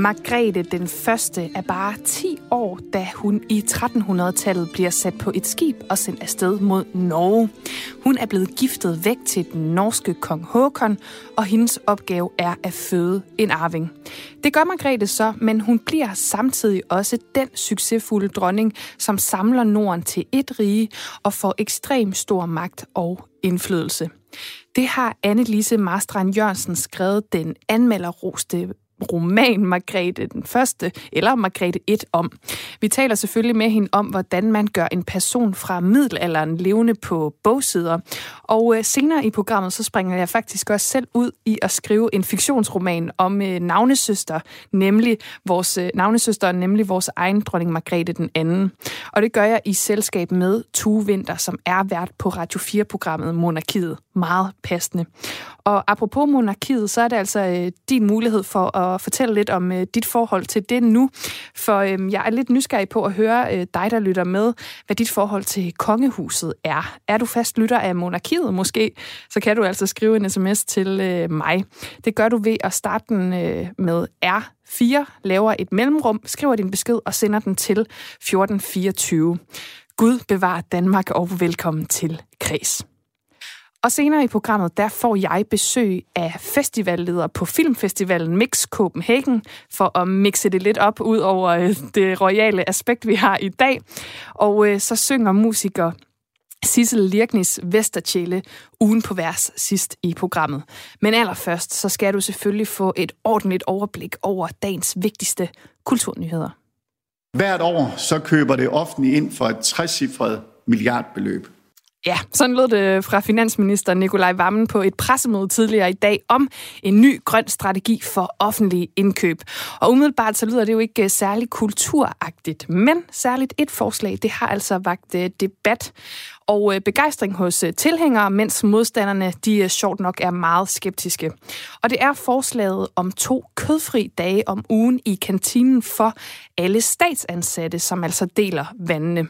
Margrethe den første er bare 10 år, da hun i 1300-tallet bliver sat på et skib og sendt afsted mod Norge. Hun er blevet giftet væk til den norske kong Håkon, og hendes opgave er at føde en arving. Det gør Margrethe så, men hun bliver samtidig også den succesfulde dronning, som samler Norden til et rige og får ekstrem stor magt og indflydelse. Det har Anne-Lise Marstrand Jørgensen skrevet den anmelderroste roman Margrethe den første, eller Margrethe 1 om. Vi taler selvfølgelig med hende om, hvordan man gør en person fra middelalderen levende på bogsider. Og øh, senere i programmet, så springer jeg faktisk også selv ud i at skrive en fiktionsroman om øh, navnesøster, nemlig vores øh, navnesøster, nemlig vores egen dronning Margrethe den anden. Og det gør jeg i selskab med Tue Vinter, som er vært på Radio 4-programmet Monarkiet. Meget passende. Og apropos monarkiet, så er det altså øh, din mulighed for at fortælle lidt om øh, dit forhold til det nu. For øh, jeg er lidt nysgerrig på at høre øh, dig, der lytter med, hvad dit forhold til kongehuset er. Er du fast lytter af monarkiet måske, så kan du altså skrive en sms til øh, mig. Det gør du ved at starte den øh, med R4, laver et mellemrum, skriver din besked og sender den til 1424. Gud bevarer Danmark og velkommen til Kreds. Og senere i programmet, der får jeg besøg af festivalleder på Filmfestivalen Mix Copenhagen, for at mixe det lidt op ud over øh, det royale aspekt, vi har i dag. Og øh, så synger musiker Sissel Lirknis Vestertjæle ugen på vers sidst i programmet. Men allerførst, så skal du selvfølgelig få et ordentligt overblik over dagens vigtigste kulturnyheder. Hvert år så køber det offentlige ind for et 60 milliardbeløb. Ja, sådan lød det fra finansminister Nikolaj Vammen på et pressemøde tidligere i dag om en ny grøn strategi for offentlige indkøb. Og umiddelbart så lyder det jo ikke øh, særlig kulturagtigt, men særligt et forslag, det har altså vagt øh, debat og øh, begejstring hos øh, tilhængere, mens modstanderne de øh, sjovt nok er meget skeptiske. Og det er forslaget om to kødfri dage om ugen i kantinen for alle statsansatte, som altså deler vandene.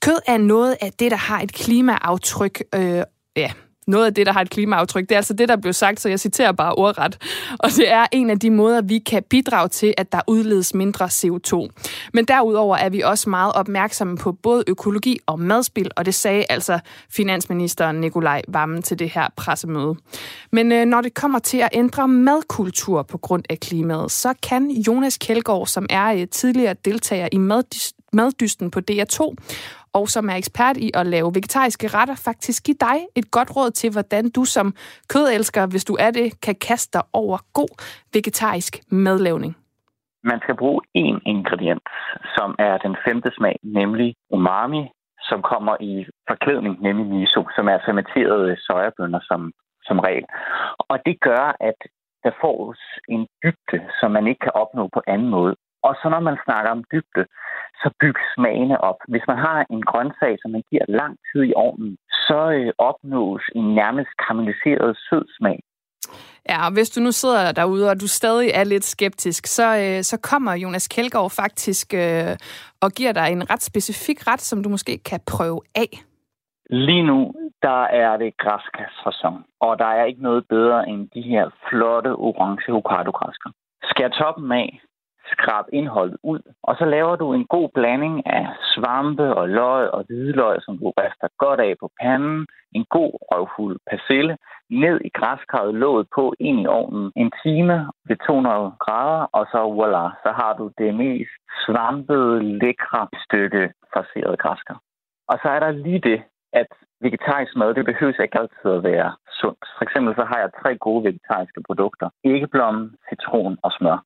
Kød er noget af det, der har et klimaaftryk, øh, ja, noget af det, der har et klimaaftryk. Det er altså det, der blev sagt, så jeg citerer bare ordret. Og det er en af de måder, vi kan bidrage til, at der udledes mindre CO2. Men derudover er vi også meget opmærksomme på både økologi og madspil, og det sagde altså finansministeren Nikolaj Vammen til det her pressemøde. Men øh, når det kommer til at ændre madkultur på grund af klimaet, så kan Jonas Kjeldgaard, som er øh, tidligere deltager i maddysten på DR2, og som er ekspert i at lave vegetariske retter, faktisk give dig et godt råd til, hvordan du som kødelsker, hvis du er det, kan kaste dig over god vegetarisk madlavning. Man skal bruge én ingrediens, som er den femte smag, nemlig umami, som kommer i forklædning, nemlig miso, som er fermenterede sojabønner som, som regel. Og det gør, at der fås en dybde, som man ikke kan opnå på anden måde. Og så når man snakker om dybde, så byg smagene op. Hvis man har en grøntsag, som man giver lang tid i ovnen, så øh, opnås en nærmest karamelliseret sød smag. Ja, og hvis du nu sidder derude, og du stadig er lidt skeptisk, så, øh, så kommer Jonas Kjeldgaard faktisk øh, og giver dig en ret specifik ret, som du måske kan prøve af. Lige nu, der er det græskasfasson, og der er ikke noget bedre end de her flotte orange hokkaido-græsker. Skær toppen af, skrab indholdet ud, og så laver du en god blanding af svampe og løg og hvidløg, som du rister godt af på panden, en god røvfuld persille, ned i græskarret, låget på ind i ovnen en time ved 200 grader, og så voila, så har du det mest svampede, lækre stykke fraseret græskar. Og så er der lige det, at vegetarisk mad, det behøver ikke altid at være sundt. For eksempel så har jeg tre gode vegetariske produkter. Æggeblomme, citron og smør.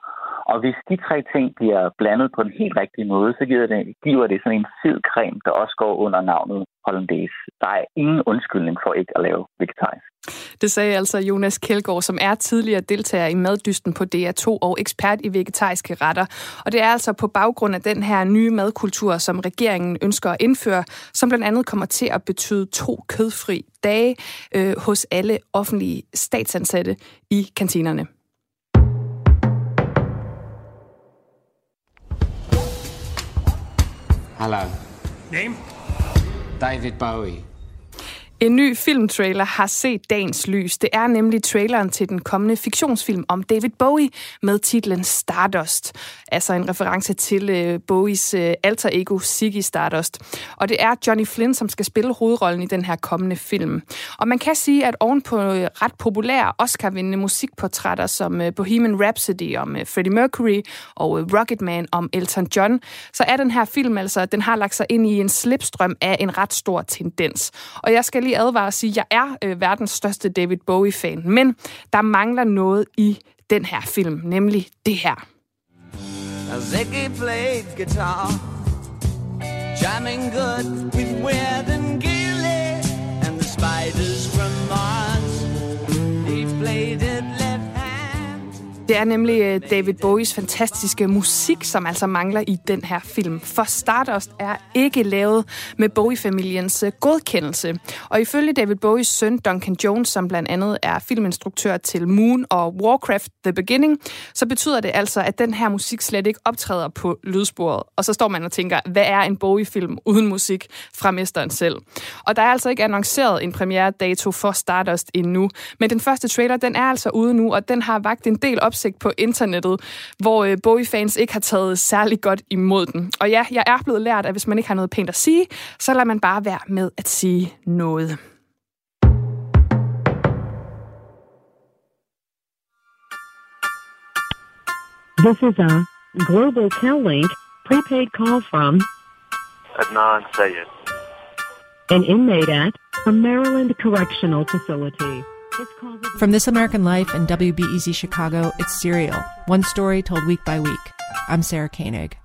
Og hvis de tre ting bliver blandet på den helt rigtige måde, så giver det, giver det sådan en fed creme, der også går under navnet hollandaise. Der er ingen undskyldning for ikke at lave vegetarisk. Det sagde altså Jonas Kjeldgaard, som er tidligere deltager i maddysten på DR2 og ekspert i vegetariske retter. Og det er altså på baggrund af den her nye madkultur, som regeringen ønsker at indføre, som blandt andet kommer til at betyde to kødfri dage øh, hos alle offentlige statsansatte i kantinerne. Hello. Name? David Bowie. En ny filmtrailer har set dagens lys. Det er nemlig traileren til den kommende fiktionsfilm om David Bowie med titlen Stardust. Altså en reference til øh, Bowies øh, alter ego Ziggy Stardust. Og det er Johnny Flynn, som skal spille hovedrollen i den her kommende film. Og man kan sige, at ovenpå øh, ret populære Oscar-vindende musikportrætter som øh, Bohemian Rhapsody om øh, Freddie Mercury og øh, Rocketman om Elton John, så er den her film altså, den har lagt sig ind i en slipstrøm af en ret stor tendens. Og jeg skal lige advare og sige, at jeg er øh, verdens største David Bowie-fan, men der mangler noget i den her film, nemlig det her. Ziggy played guitar, jamming good with Weird and gear. Det er nemlig øh, David Bowies fantastiske musik, som altså mangler i den her film. For Stardust er ikke lavet med Bowie-familiens øh, godkendelse. Og ifølge David Bowies søn Duncan Jones, som blandt andet er filminstruktør til Moon og Warcraft The Beginning, så betyder det altså, at den her musik slet ikke optræder på lydsporet. Og så står man og tænker, hvad er en Bowie-film uden musik fra mesteren selv? Og der er altså ikke annonceret en premiere dato for Stardust endnu. Men den første trailer, den er altså ude nu, og den har vagt en del op opsigt på internettet, hvor øh, Bowie-fans ikke har taget særlig godt imod den. Og ja, jeg er blevet lært, at hvis man ikke har noget pænt at sige, så lader man bare være med at sige noget. This is a Global Cal-Link prepaid call from Adnan Sayed. An inmate at a Maryland Correctional Facility. From This American Life and WBEZ Chicago, it's Serial, one story told week by week. I'm Sarah Koenig.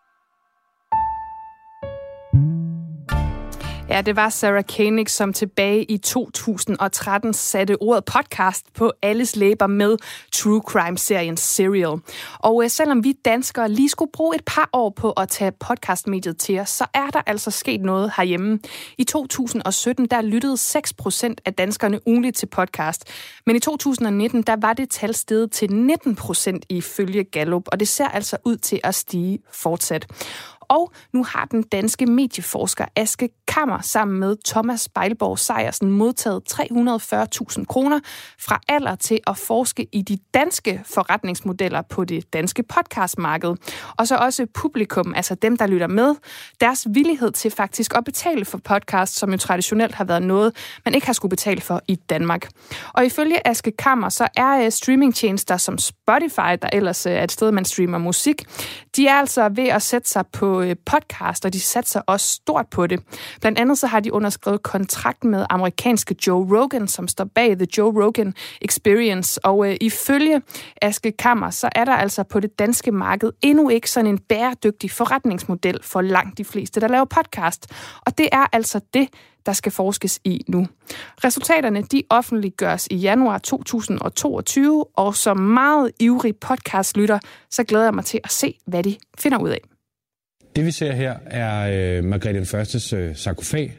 Ja, det var Sarah Koenig, som tilbage i 2013 satte ordet podcast på alles læber med True Crime-serien Serial. Og øh, selvom vi danskere lige skulle bruge et par år på at tage podcastmediet til os, så er der altså sket noget herhjemme. I 2017, der lyttede 6% af danskerne ugenligt til podcast. Men i 2019, der var det tal steget til 19% ifølge Gallup, og det ser altså ud til at stige fortsat. Og nu har den danske medieforsker Aske Kammer sammen med Thomas Beilborg Sejersen modtaget 340.000 kroner fra alder til at forske i de danske forretningsmodeller på det danske podcastmarked. Og så også publikum, altså dem, der lytter med, deres villighed til faktisk at betale for podcast, som jo traditionelt har været noget, man ikke har skulle betale for i Danmark. Og ifølge Aske Kammer, så er øh, streamingtjenester som Spotify, der ellers øh, er et sted, man streamer musik, de er altså ved at sætte sig på øh, podcast, og de satser også stort på det. Blandt andet så har de underskrevet kontrakt med amerikanske Joe Rogan, som står bag The Joe Rogan Experience. Og øh, ifølge Aske Kammer, så er der altså på det danske marked endnu ikke sådan en bæredygtig forretningsmodel for langt de fleste, der laver podcast. Og det er altså det, der skal forskes i nu. Resultaterne de offentliggøres i januar 2022, og som meget ivrig podcastlytter, så glæder jeg mig til at se, hvad de finder ud af. Det vi ser her er øh, Margrethe den Førstes øh, sarkofag,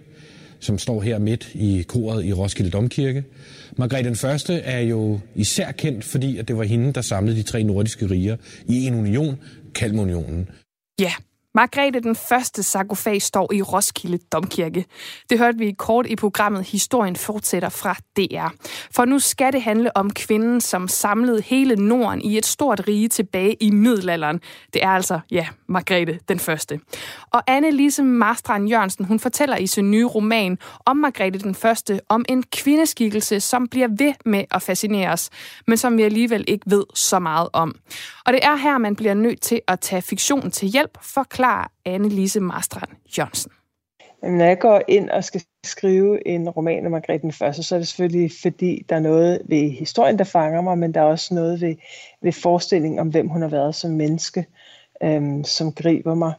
som står her midt i koret i Roskilde Domkirke. Margrethe den Første er jo især kendt, fordi at det var hende, der samlede de tre nordiske riger i en union, Kalmunionen. Ja, Margrethe den første sarkofag står i Roskilde Domkirke. Det hørte vi kort i programmet Historien fortsætter fra DR. For nu skal det handle om kvinden, som samlede hele Norden i et stort rige tilbage i middelalderen. Det er altså, ja, Margrethe den første. Og Anne-Lise Marstrand Jørgensen, hun fortæller i sin nye roman om Margrethe den første, om en kvindeskikkelse, som bliver ved med at fascinere os, men som vi alligevel ikke ved så meget om. Og det er her, man bliver nødt til at tage fiktion til hjælp, for forklarer Anne-Lise Marstrand Jørgensen. Når jeg går ind og skal skrive en roman om Margrethe den Første, så er det selvfølgelig, fordi der er noget ved historien, der fanger mig, men der er også noget ved, ved forestillingen om, hvem hun har været som menneske, øhm, som griber mig.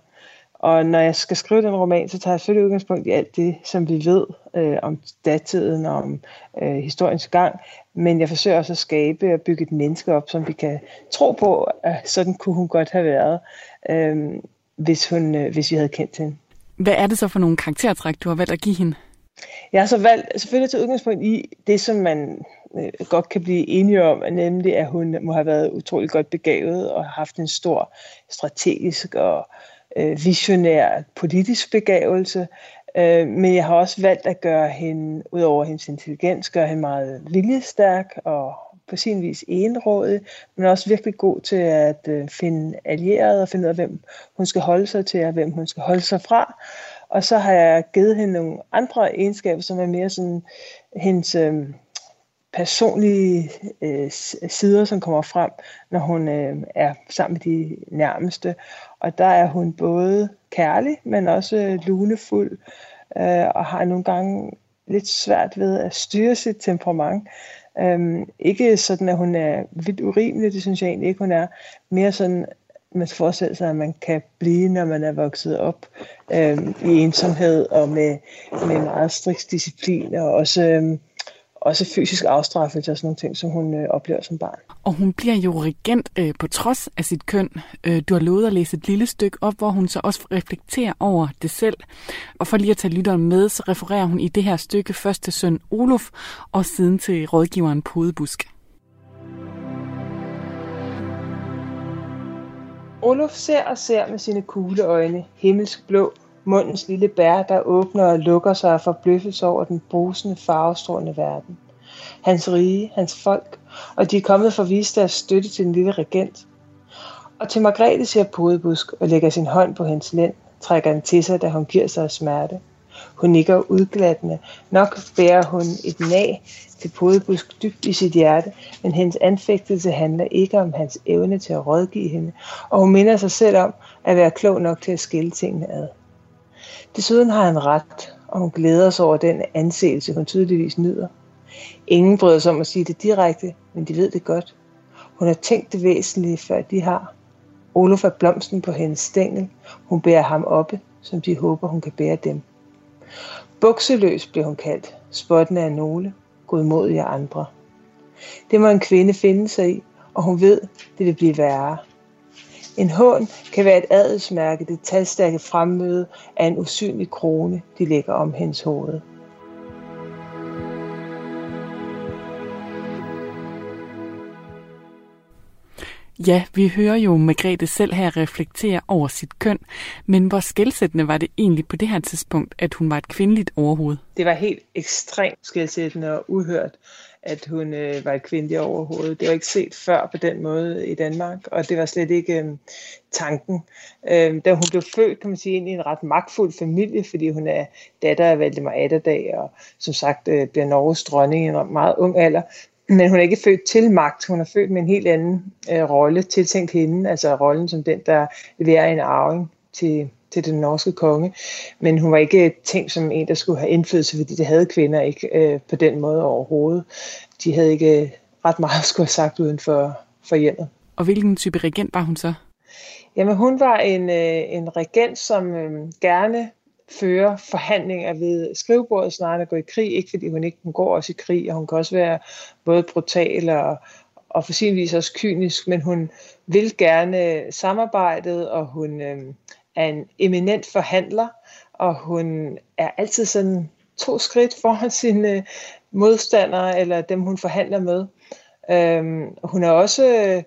Og når jeg skal skrive den roman, så tager jeg selvfølgelig udgangspunkt i alt det, som vi ved øh, om datiden og om øh, historiens gang. Men jeg forsøger også at skabe og bygge et menneske op, som vi kan tro på, at sådan kunne hun godt have været, Øhm, hvis, hun, øh, hvis vi havde kendt hende. Hvad er det så for nogle karaktertræk, du har valgt at give hende? Jeg har så valgt selvfølgelig til udgangspunkt i det, som man øh, godt kan blive enige om, nemlig at hun må have været utrolig godt begavet og haft en stor strategisk og øh, visionær politisk begavelse. Øh, men jeg har også valgt at gøre hende, ud over hendes intelligens, gøre hende meget viljestærk og på sin vis enrådig, men også virkelig god til at øh, finde allierede og finde ud af, hvem hun skal holde sig til og hvem hun skal holde sig fra. Og så har jeg givet hende nogle andre egenskaber, som er mere sådan hendes øh, personlige øh, sider, som kommer frem, når hun øh, er sammen med de nærmeste. Og der er hun både kærlig, men også øh, lunefuld, øh, og har nogle gange lidt svært ved at styre sit temperament. Øhm, ikke sådan, at hun er vildt urimelig, det synes jeg egentlig ikke, hun er. Mere sådan, man skal forestille sig, at man kan blive, når man er vokset op øhm, i ensomhed og med, med meget striks disciplin, og også, øhm, også fysisk afstraffelse og sådan nogle ting, som hun øh, oplever som barn. Og hun bliver jo regent øh, på trods af sit køn. Øh, du har lovet at læse et lille stykke op, hvor hun så også reflekterer over det selv. Og for lige at tage lytteren med, så refererer hun i det her stykke først til søn Olof, og siden til rådgiveren Podebusk. Olof ser og ser med sine kugle øjne, himmelsk blå, mundens lille bær, der åbner og lukker sig og forbløffes over den brusende, farvestrålende verden. Hans rige, hans folk, og de er kommet for at vise deres støtte til den lille regent. Og til Margrethe ser Podebusk og lægger sin hånd på hendes lænd, trækker den til sig, da hun giver sig af smerte. Hun nikker udglattende. Nok bærer hun et nag til Podebusk dybt i sit hjerte, men hendes anfægtelse handler ikke om hans evne til at rådgive hende, og hun minder sig selv om at være klog nok til at skille tingene ad. Desuden har han ret, og hun glæder sig over den anseelse, hun tydeligvis nyder. Ingen bryder sig om at sige det direkte, men de ved det godt. Hun har tænkt det væsentlige, før de har. Olof er blomsten på hendes stængel. Hun bærer ham oppe, som de håber, hun kan bære dem. Bukseløs bliver hun kaldt, spottende af nogle, godmodige af andre. Det må en kvinde finde sig i, og hun ved, det vil blive værre. En hån kan være et adelsmærke, det talstærke fremmøde af en usynlig krone, de lægger om hendes hoved. Ja, vi hører jo Margrethe selv her reflektere over sit køn, men hvor skældsættende var det egentlig på det her tidspunkt, at hun var et kvindeligt overhoved? Det var helt ekstremt skældsættende og uhørt, at hun øh, var et kvindeligt overhovedet. Det var ikke set før på den måde i Danmark, og det var slet ikke øh, tanken. Øh, da hun blev født, kan man sige, ind i en ret magtfuld familie, fordi hun er datter af Valdemar Atterdag, og som sagt øh, bliver Norges dronning i en meget ung alder, men hun er ikke født til magt. Hun er født med en helt anden øh, rolle tiltænkt hende, altså rollen som den, der leverer en arving til, til den norske konge. Men hun var ikke tænkt som en, der skulle have indflydelse, fordi det havde kvinder ikke øh, på den måde overhovedet. De havde ikke ret meget at skulle have sagt uden for, for hjemmet. Og hvilken type regent var hun så? Jamen hun var en, øh, en regent, som øh, gerne føre forhandlinger ved skrivebordet snarere end at gå i krig. Ikke fordi hun ikke hun går også i krig, og hun kan også være både brutal og, og for sin vis også kynisk, men hun vil gerne samarbejdet, og hun øh, er en eminent forhandler, og hun er altid sådan to skridt foran sine modstandere, eller dem hun forhandler med. Øhm, hun er også... Øh,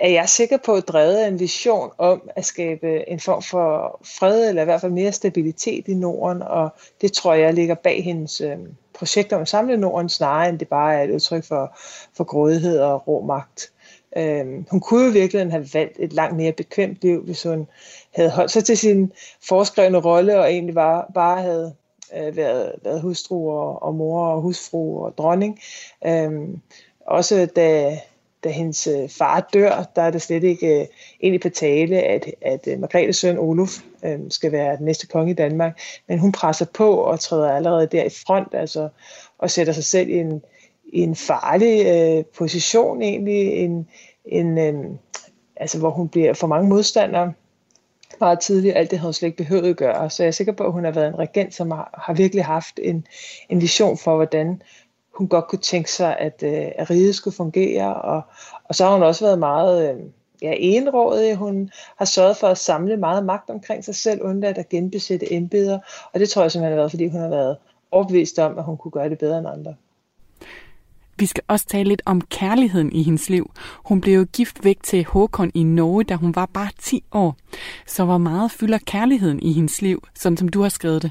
er jeg sikker på at drevet en vision om at skabe en form for fred, eller i hvert fald mere stabilitet i Norden, og det tror jeg ligger bag hendes øhm, projekt om at samle Norden, snarere end det bare er et udtryk for, for grådighed og rå magt. Øhm, hun kunne jo virkelig have valgt et langt mere bekvemt liv, hvis hun havde holdt sig til sin foreskrevne rolle, og egentlig var, bare havde øh, været, været hustru og, og mor og husfru og dronning. Øhm, også da da hendes øh, far dør, der er det slet ikke øh, egentlig på tale, at, at øh, Margrethes søn Olof øh, skal være den næste konge i Danmark. Men hun presser på og træder allerede der i front, altså, og sætter sig selv i en, i en farlig øh, position egentlig, en, en, øh, altså, hvor hun bliver for mange modstandere meget tidligt, alt det havde hun slet ikke behøvet at gøre. Så jeg er sikker på, at hun har været en regent, som har, har virkelig haft en, en vision for, hvordan hun godt kunne tænke sig, at, øh, at riget skulle fungere. Og, og så har hun også været meget øh, ja, enrådig. Hun har sørget for at samle meget magt omkring sig selv, undladt at genbesætte embeder. Og det tror jeg simpelthen har været, fordi hun har været overbevist om, at hun kunne gøre det bedre end andre. Vi skal også tale lidt om kærligheden i hendes liv. Hun blev jo gift væk til Håkon i Norge, da hun var bare 10 år. Så hvor meget fylder kærligheden i hendes liv, sådan som du har skrevet det?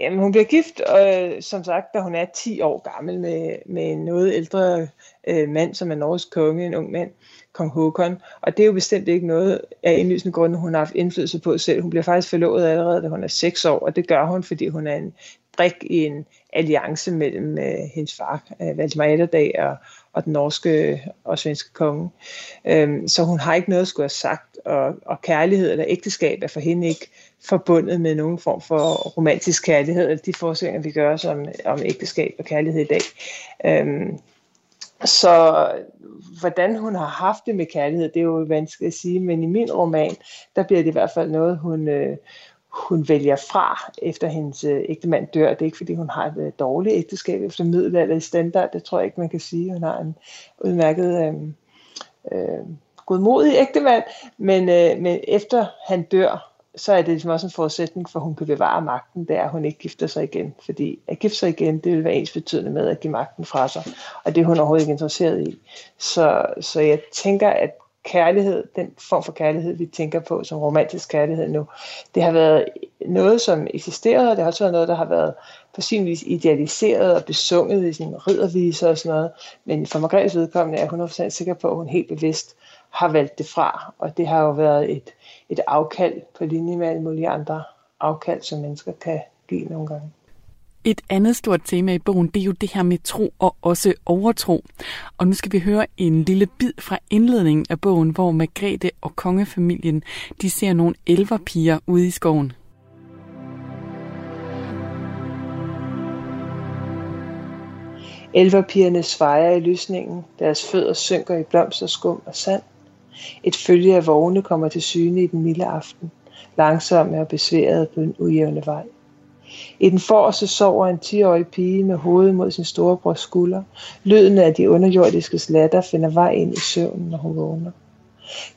Jamen, hun bliver gift, øh, som sagt, da hun er 10 år gammel med, med en noget ældre øh, mand, som er Norges konge, en ung mand, kong Håkon. Og det er jo bestemt ikke noget af indlysende grunde, hun har haft indflydelse på selv. Hun bliver faktisk forlovet allerede, da hun er 6 år, og det gør hun, fordi hun er en brik i en alliance mellem øh, hendes far, øh, Valdemar Atterdag, og, og den norske og svenske konge. Øhm, så hun har ikke noget at skulle have sagt, og, og kærlighed eller ægteskab er for hende ikke forbundet med nogen form for romantisk kærlighed, eller de forestillinger, vi gør os om, om ægteskab og kærlighed i dag. Øhm, så hvordan hun har haft det med kærlighed, det er jo vanskeligt at sige, men i min roman, der bliver det i hvert fald noget, hun, øh, hun vælger fra, efter hendes øh, ægtemand dør. Det er ikke, fordi hun har et øh, dårligt ægteskab efter middelalder i standard. Det tror jeg ikke, man kan sige. Hun har en udmærket øh, øh, godmodig ægtemand. Men, øh, men efter han dør, så er det ligesom også en forudsætning for, at hun kan bevare magten, det er, at hun ikke gifter sig igen. Fordi at gifte sig igen, det vil være ens betydende med at give magten fra sig. Og det er hun overhovedet ikke interesseret i. Så, så jeg tænker, at kærlighed, den form for kærlighed, vi tænker på som romantisk kærlighed nu, det har været noget, som eksisterede, og det har også været noget, der har været på sin vis idealiseret og besunget i sin ridderviser og sådan noget. Men for Margrethes vedkommende er jeg 100% sikker på, at hun helt bevidst har valgt det fra, og det har jo været et, et afkald på linje med alle mulige andre afkald, som mennesker kan give nogle gange. Et andet stort tema i bogen, det er jo det her med tro og også overtro. Og nu skal vi høre en lille bid fra indledningen af bogen, hvor Margrethe og kongefamilien, de ser nogle elverpiger ude i skoven. Elverpigerne svejer i lysningen, deres fødder synker i blomsterskum og sand. Et følge af vogne kommer til syne i den milde aften, langsomme og besværet på en ujævne vej. I den forreste sover en 10-årig pige med hovedet mod sin storebrors skulder. Lyden af de underjordiske slatter finder vej ind i søvnen, når hun vågner.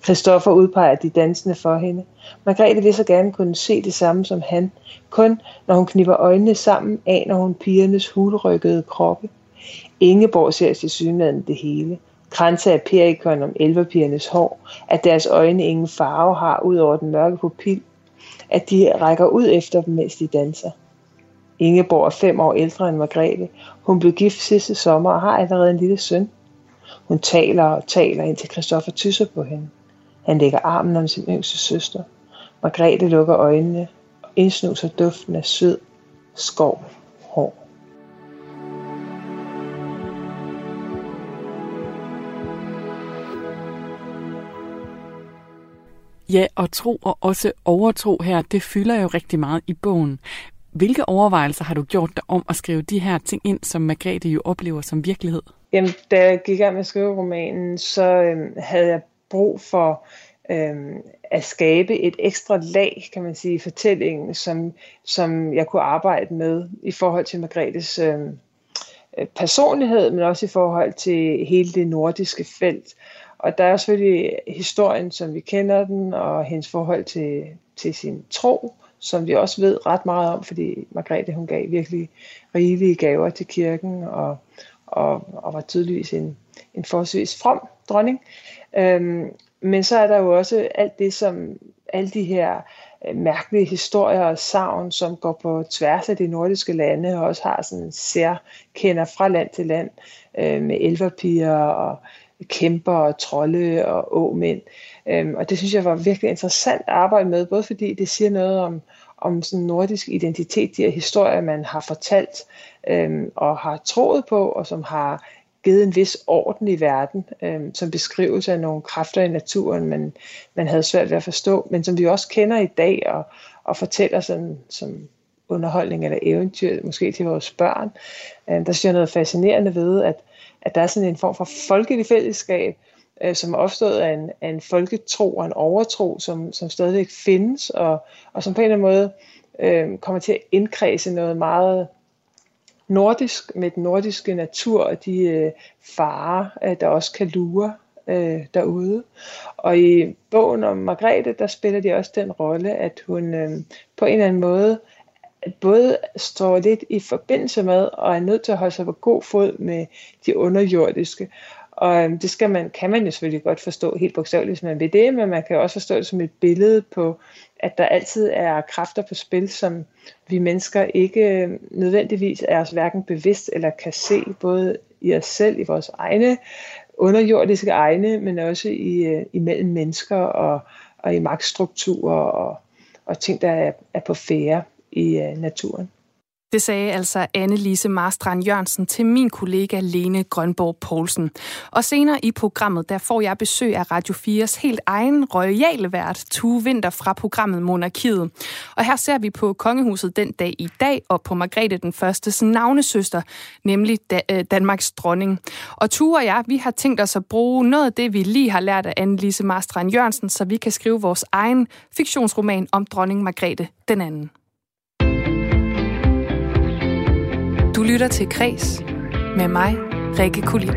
Christoffer udpeger de dansende for hende. Margrethe vil så gerne kunne se det samme som han. Kun når hun knipper øjnene sammen, aner hun pigernes hulrykkede kroppe. Ingeborg ser til synligheden det hele. Kranse af perikon om elverpigernes hår, at deres øjne ingen farve har ud over den mørke pupil, at de rækker ud efter dem, mens de danser. Ingeborg er fem år ældre end Margrethe. Hun blev gift sidste sommer og har allerede en lille søn. Hun taler og taler, indtil Christoffer tysser på hende. Han lægger armen om sin yngste søster. Margrethe lukker øjnene og indsnuser duften af sød skov hår. Ja, og tro og også overtro her, det fylder jo rigtig meget i bogen. Hvilke overvejelser har du gjort dig om at skrive de her ting ind, som Margrethe jo oplever som virkelighed? Jamen, da jeg gik i gang med at skrive romanen, så øhm, havde jeg brug for øhm, at skabe et ekstra lag, kan man sige, i fortællingen, som, som jeg kunne arbejde med i forhold til Margrethes øhm, øh, personlighed, men også i forhold til hele det nordiske felt. Og der er selvfølgelig historien, som vi kender den, og hendes forhold til, til sin tro, som vi også ved ret meget om, fordi Margrethe hun gav virkelig rigelige gaver til kirken, og, og, og var tydeligvis en, en forholdsvis from dronning. Øhm, men så er der jo også alt det, som alle de her øh, mærkelige historier og savn, som går på tværs af de nordiske lande, og også har sådan særkender fra land til land, øh, med elverpiger og kæmper og trolde og åmænd. Øhm, og det synes jeg var virkelig interessant at arbejde med, både fordi det siger noget om, om sådan nordisk identitet, de her historier, man har fortalt øhm, og har troet på, og som har givet en vis orden i verden, øhm, som beskrives af nogle kræfter i naturen, man, man havde svært ved at forstå, men som vi også kender i dag og, og fortæller sådan, som underholdning eller eventyr, måske til vores børn. Øhm, der synes jeg noget fascinerende ved, at, at der er sådan en form for folkelig fællesskab, øh, som er opstået af en, af en folketro og en overtro, som, som stadigvæk findes, og, og som på en eller anden måde øh, kommer til at indkredse noget meget nordisk med den nordiske natur og de øh, farer, øh, der også kan lure øh, derude. Og i bogen om Margrethe, der spiller de også den rolle, at hun øh, på en eller anden måde både står lidt i forbindelse med og er nødt til at holde sig på god fod med de underjordiske. Og øhm, det skal man, kan man jo selvfølgelig godt forstå helt bogstaveligt, hvis man vil det, men man kan også forstå det som et billede på, at der altid er kræfter på spil, som vi mennesker ikke øhm, nødvendigvis er os hverken bevidst eller kan se, både i os selv, i vores egne underjordiske egne, men også i, øh, imellem mennesker og, og i magtstrukturer og, og ting, der er, er på færre i øh, naturen. Det sagde altså Anne-Lise Marstrand Jørgensen til min kollega Lene Grønborg Poulsen. Og senere i programmet, der får jeg besøg af Radio 4's helt egen royale vært, Tue Vinter fra programmet Monarkiet. Og her ser vi på kongehuset den dag i dag, og på Margrethe den første navnesøster, nemlig øh, Danmarks dronning. Og Tue og jeg, vi har tænkt os at bruge noget af det, vi lige har lært af Anne-Lise Marstrand Jørgensen, så vi kan skrive vores egen fiktionsroman om dronning Margrethe den anden. Lytter til Kres med mig, Rikke Kulin.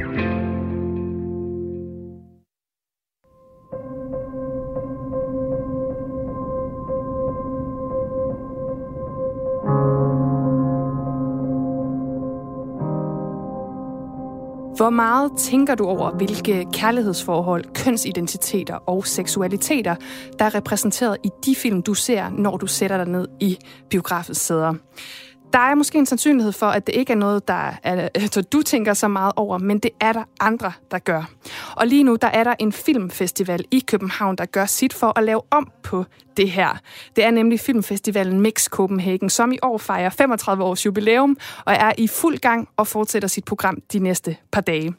Hvor meget tænker du over, hvilke kærlighedsforhold, kønsidentiteter og seksualiteter, der er repræsenteret i de film, du ser, når du sætter dig ned i biografens sæder? Der er måske en sandsynlighed for, at det ikke er noget, der er, altså, du tænker så meget over, men det er der andre, der gør. Og lige nu, der er der en filmfestival i København, der gør sit for at lave om på det her. Det er nemlig filmfestivalen Mix Copenhagen, som i år fejrer 35 års jubilæum og er i fuld gang og fortsætter sit program de næste par dage.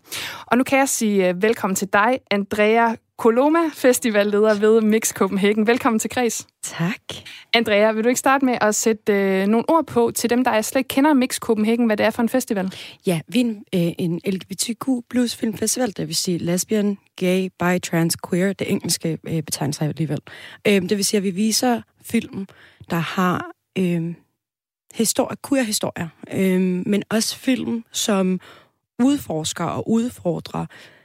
Og nu kan jeg sige øh, velkommen til dig, Andrea Koloma, festivalleder ved Mix Copenhagen. Velkommen til Kreds. Tak. Andrea, vil du ikke starte med at sætte øh, nogle ord på til dem, der slet ikke kender Mix Copenhagen, hvad det er for en festival? Ja, vi er en, øh, en LGBTQ plus filmfestival, det vil sige lesbian, gay, bi, trans, queer, det engelske øh, betegnelser alligevel. Øh, det vil sige, at vi viser film, der har øh, historie, queer-historier, øh, men også film, som udforsker og udfordrer øh,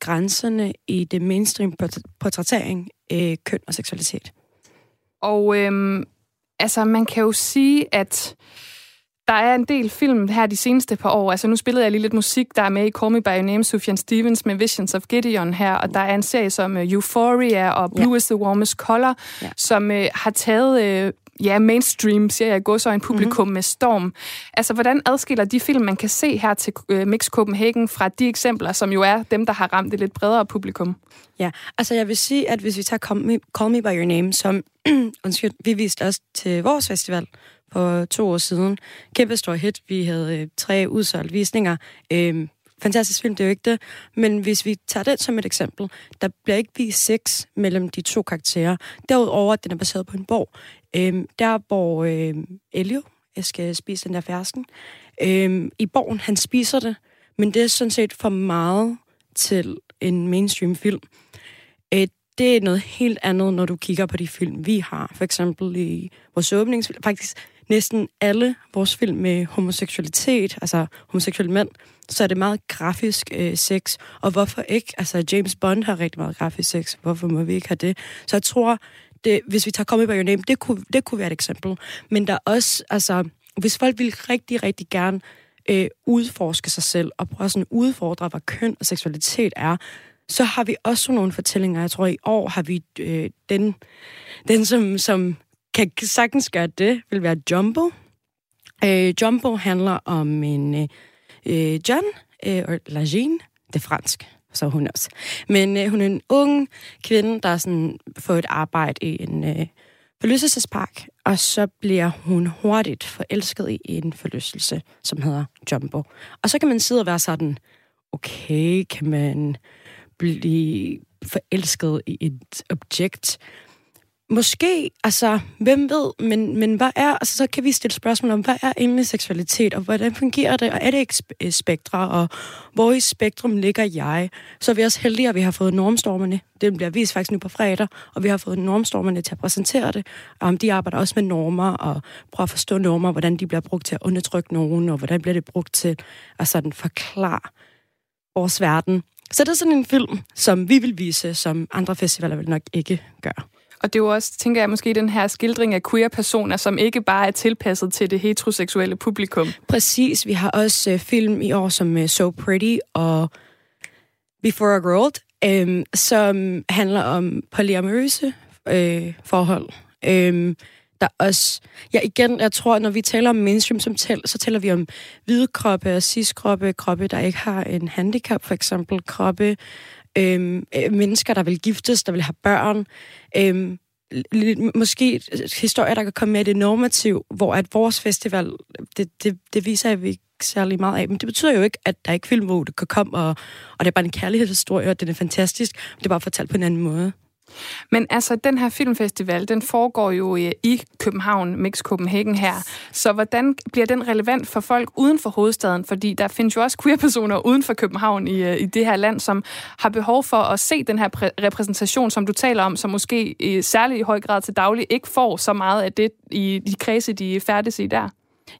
grænserne i det mainstream portrættering øh, køn og seksualitet. Og øh, altså, man kan jo sige, at der er en del film her de seneste par år. Altså, nu spillede jeg lige lidt musik, der er med i Call Me By Your Name, Sufjan Stevens med Visions of Gideon her, og der er en serie som uh, Euphoria og Blue ja. is the Warmest Color, ja. som uh, har taget uh, ja, mainstream, siger jeg, går så en publikum mm-hmm. med storm. Altså, hvordan adskiller de film, man kan se her til uh, Mix Copenhagen fra de eksempler, som jo er dem, der har ramt et lidt bredere publikum? Ja, altså jeg vil sige, at hvis vi tager Call Me, Call Me By Your Name, som undskyld, vi viste også til vores festival for to år siden. Kæmpe stor hit. Vi havde øh, tre udsolgte visninger. Øh, fantastisk film, det er jo ikke det. Men hvis vi tager den som et eksempel, der bliver ikke vist sex mellem de to karakterer. Derudover, at den er baseret på en borg. Øhm, der hvor øhm, Elio jeg skal spise den der fersken. øhm, I borgen, han spiser det, men det er sådan set for meget til en mainstream film. Øh, det er noget helt andet, når du kigger på de film, vi har. For eksempel i vores åbningsfilm. Faktisk næsten alle vores film med homoseksualitet, altså homoseksuelle mænd, så er det meget grafisk øh, sex. Og hvorfor ikke? Altså, James Bond har rigtig meget grafisk sex. Hvorfor må vi ikke have det? Så jeg tror, det, hvis vi tager Call Me By Your Name, det kunne, det kunne være et eksempel. Men der er også, altså, hvis folk vil rigtig, rigtig gerne øh, udforske sig selv, og prøve sådan udfordre, hvad køn og seksualitet er, så har vi også nogle fortællinger. Jeg tror, i år har vi øh, den, den som, som kan sagtens gøre det, vil være Jumbo. Øh, Jumbo handler om en øh, øh John, øh, eller Jean, det er fransk, så hun også. Men øh, hun er en ung kvinde, der sådan får et arbejde i en øh, forlystelsespark, og så bliver hun hurtigt forelsket i en forlystelse, som hedder Jumbo. Og så kan man sidde og være sådan, okay, kan man blive forelsket i et objekt? Måske, altså, hvem ved, men, men hvad er, altså, så kan vi stille spørgsmål om, hvad er egentlig seksualitet, og hvordan fungerer det, og er det ikke spektre, og hvor i spektrum ligger jeg? Så er vi også heldige, at vi har fået normstormerne. Det bliver vist faktisk nu på fredag, og vi har fået normstormerne til at præsentere det. Om um, de arbejder også med normer, og prøver at forstå normer, hvordan de bliver brugt til at undertrykke nogen, og hvordan bliver det brugt til at sådan forklare vores verden. Så det er sådan en film, som vi vil vise, som andre festivaler vil nok ikke gøre. Og det er jo også, tænker jeg, måske den her skildring af queer-personer, som ikke bare er tilpasset til det heteroseksuelle publikum. Præcis. Vi har også øh, film i år som øh, So Pretty og Before a World, øh, som handler om polyamorøse øh, forhold. Øh, der også... Ja, igen, jeg tror, når vi taler om mainstream, som tæl, så taler vi om hvide kroppe og cis-kroppe, kroppe, der ikke har en handicap, for eksempel kroppe, øhm, øh, mennesker, der vil giftes, der vil have børn. Øhm, måske historier, der kan komme med det normativ, hvor at vores festival, det, det, det viser jeg, vi ikke særlig meget af. Men det betyder jo ikke, at der er ikke film, hvor det kan komme, og, og det er bare en kærlighedshistorie, og den er fantastisk. Det er bare fortalt på en anden måde. Men altså, den her filmfestival, den foregår jo øh, i København, Mix Copenhagen her. Så hvordan bliver den relevant for folk uden for hovedstaden? Fordi der findes jo også queer-personer uden for København i, øh, i det her land, som har behov for at se den her repræsentation, som du taler om, som måske i særlig i høj grad til daglig ikke får så meget af det i de kredse, de færdes i der.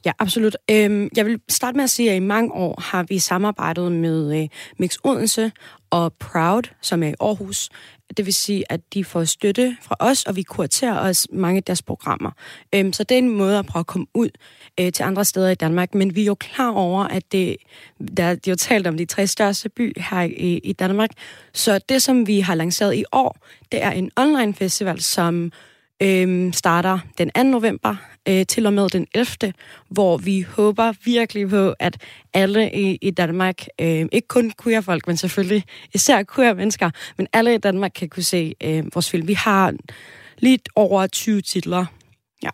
Ja, absolut. Øhm, jeg vil starte med at sige, at i mange år har vi samarbejdet med øh, Mix Odense og Proud, som er i Aarhus. Det vil sige, at de får støtte fra os, og vi kuraterer også mange af deres programmer. Øhm, så det er en måde at prøve at komme ud øh, til andre steder i Danmark. Men vi er jo klar over, at det, der, de har talt om de tre største by her i, i Danmark. Så det, som vi har lanceret i år, det er en online festival, som øhm, starter den 2. november øh, til og med den 11., hvor vi håber virkelig på, at alle i, i Danmark, øh, ikke kun queer folk, men selvfølgelig især queer mennesker, men alle i Danmark kan kunne se øh, vores film. Vi har lidt over 20 titler. Ja.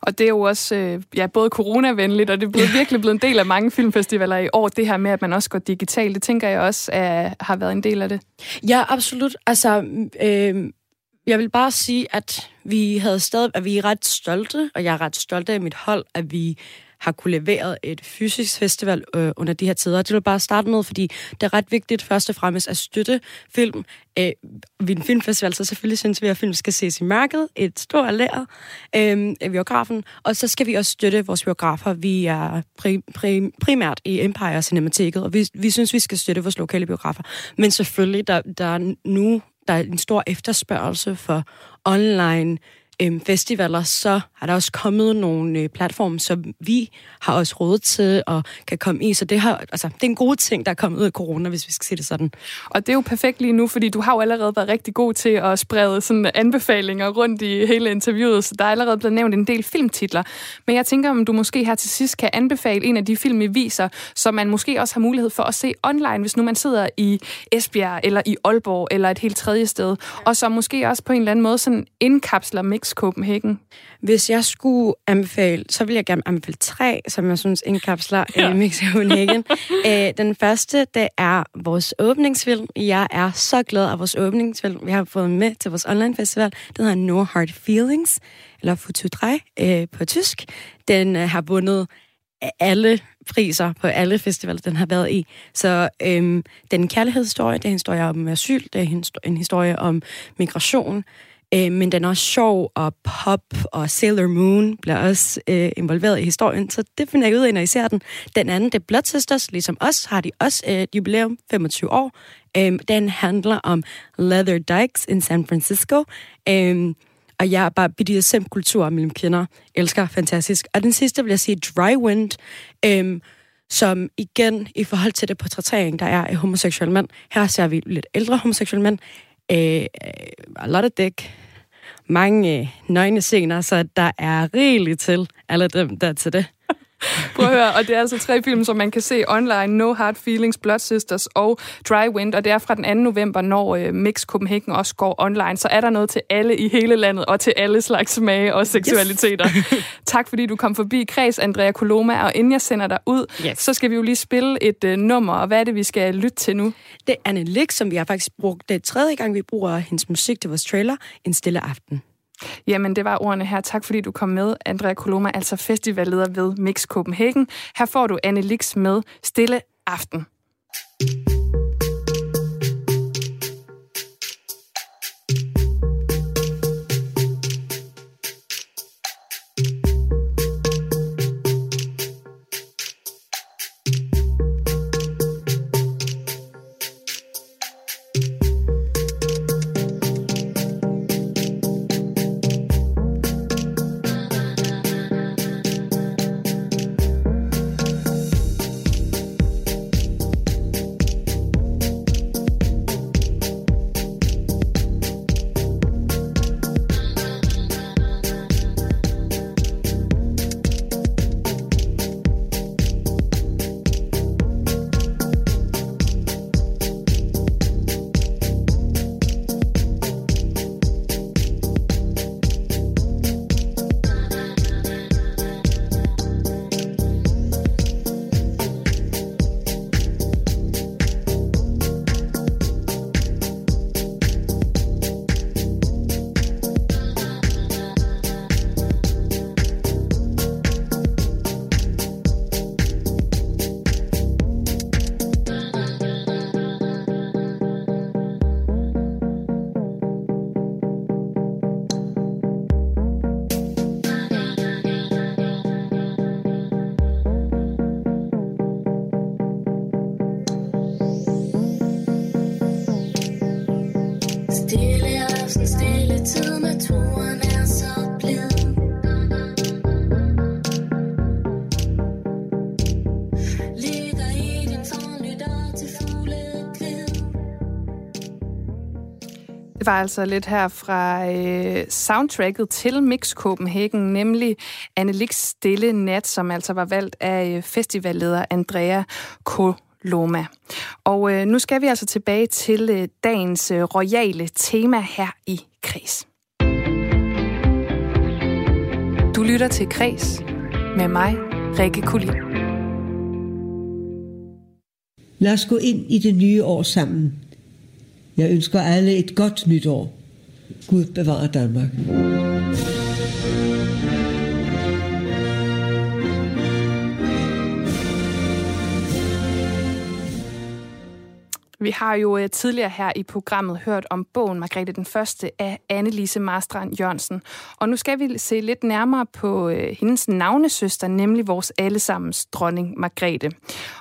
Og det er jo også øh, ja, både coronavenligt, og det er blevet, virkelig blevet en del af mange filmfestivaler i år, det her med, at man også går digitalt. Det tænker jeg også er, har været en del af det. Ja, absolut. Altså, øh, jeg vil bare sige, at vi havde stadig, at vi er ret stolte, og jeg er ret stolt af mit hold, at vi har kunne levere et fysisk festival øh, under de her tider. Det vil bare starte med, fordi det er ret vigtigt først og fremmest at støtte film. Øh, vi en filmfestival, så selvfølgelig synes vi, at film skal ses i mørket, et stort lær øh, af biografen, og så skal vi også støtte vores biografer. Vi er prim, prim, primært i Empire Cinemateket, og vi, vi synes, vi skal støtte vores lokale biografer. Men selvfølgelig, der, der er nu der er en stor efterspørgsel for online øhm, festivaler, så har der også kommet nogle øh, platforme, som vi har også råd til og kan komme i. Så det, har, altså, det er en god ting, der er kommet ud af corona, hvis vi skal sige det sådan. Og det er jo perfekt lige nu, fordi du har jo allerede været rigtig god til at sprede sådan anbefalinger rundt i hele interviewet, så der er allerede blevet nævnt en del filmtitler. Men jeg tænker, om du måske her til sidst kan anbefale en af de film, I viser, som man måske også har mulighed for at se online, hvis nu man sidder i Esbjerg eller i Aalborg eller et helt tredje sted, og som måske også på en eller anden måde sådan indkapsler Mix Copenhagen? Hvis jeg skulle anbefale, så vil jeg gerne anbefale tre, som jeg synes indkapsler ja. Mix Copenhagen. uh, den første, det er vores åbningsfilm. Jeg er så glad af vores åbningsfilm. Vi har fået med til vores online festival. Den hedder No Hard Feelings, eller Futu 3 uh, på tysk. Den uh, har vundet alle priser på alle festivaler, den har været i. Så øhm, det er en kærlighedshistorie, det er en historie om asyl, det er en historie om migration, Øh, men den er også sjov, og pop og Sailor Moon bliver også øh, involveret i historien, så det finder jeg ud af, når I ser den. Den anden, det er Blood Sisters, ligesom os, har de også øh, et jubilæum, 25 år. Øh, den handler om leather dikes in San Francisco. Øh, og jeg er bare BDSM-kultur mellem kvinder. Elsker fantastisk. Og den sidste vil jeg sige Dry Wind, øh, som igen, i forhold til det portrættering, der er af homoseksuelle mænd, her ser vi lidt ældre homoseksuelle mænd, øh, øh a lot of dick, mange øh, nøgne scener, så der er rigeligt til alle dem, der er til det. Prøv at høre, og det er altså tre film, som man kan se online. No Hard Feelings, Blood Sisters og Dry Wind, og det er fra den 2. november, når uh, Mix Copenhagen også går online. Så er der noget til alle i hele landet, og til alle slags smage og seksualiteter. Yes. tak fordi du kom forbi Kreds, Andrea Coloma, og inden jeg sender dig ud, yes. så skal vi jo lige spille et uh, nummer, og hvad er det, vi skal lytte til nu? Det er Anne Lik, som vi har faktisk brugt det tredje gang, vi bruger hendes musik til vores trailer, En Stille Aften. Jamen, det var ordene her. Tak fordi du kom med, Andrea Koloma, altså festivalleder ved Mix Copenhagen. Her får du Anne Lix med Stille Aften. Det var altså lidt her fra øh, soundtracket til Mix Copenhagen, nemlig Annelix Stille Nat, som altså var valgt af øh, festivalleder Andrea Koloma. Og øh, nu skal vi altså tilbage til øh, dagens øh, royale tema her i Kris. Du lytter til Kres med mig, Rikke Kulin. Lad os gå ind i det nye år sammen. Jeg ønsker alle et godt nytår. Gud bevarer Danmark. Vi har jo øh, tidligere her i programmet hørt om bogen Margrethe den Første af Annelise Marstrand Jørgensen. Og nu skal vi se lidt nærmere på øh, hendes navnesøster, nemlig vores allesammens dronning Margrethe.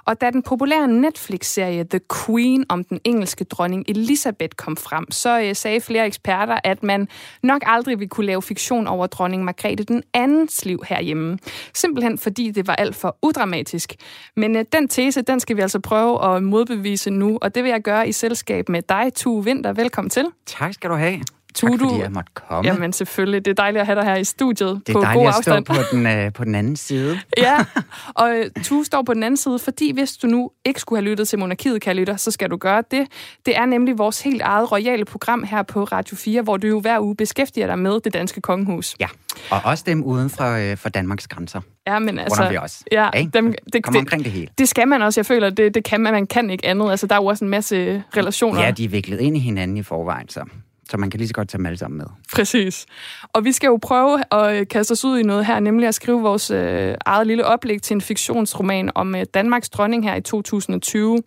Og da den populære Netflix-serie The Queen om den engelske dronning Elizabeth kom frem, så øh, sagde flere eksperter, at man nok aldrig ville kunne lave fiktion over dronning Margrethe den andens liv herhjemme. Simpelthen fordi det var alt for udramatisk. Men den tese, den skal vi altså prøve at modbevise nu, og det vil jeg gøre i selskab med dig, Tue Vinter. Velkommen til. Tak skal du have. Tue, tak fordi du... jeg måtte komme. Jamen selvfølgelig. Det er dejligt at have dig her i studiet det på god afstand. Er dejligt at stå på den, uh, på den anden side. ja, og uh, Tue står på den anden side, fordi hvis du nu ikke skulle have lyttet til Monarkiet, kan lytter, så skal du gøre det. Det er nemlig vores helt eget royale program her på Radio 4, hvor du jo hver uge beskæftiger dig med det danske kongehus. Ja, og også dem uden for, uh, for Danmarks grænser. Ja, men altså... vi også. Ja, dem, det, Kom omkring det hele. Det skal man også. Jeg føler, det, det kan man. Man kan ikke andet. Altså, der er jo også en masse relationer. Ja, de er viklet ind i hinanden i forvejen, så så man kan lige så godt tage dem alle sammen med. Præcis. Og vi skal jo prøve at kaste os ud i noget her, nemlig at skrive vores øh, eget lille oplæg til en fiktionsroman om øh, Danmarks dronning her i 2020.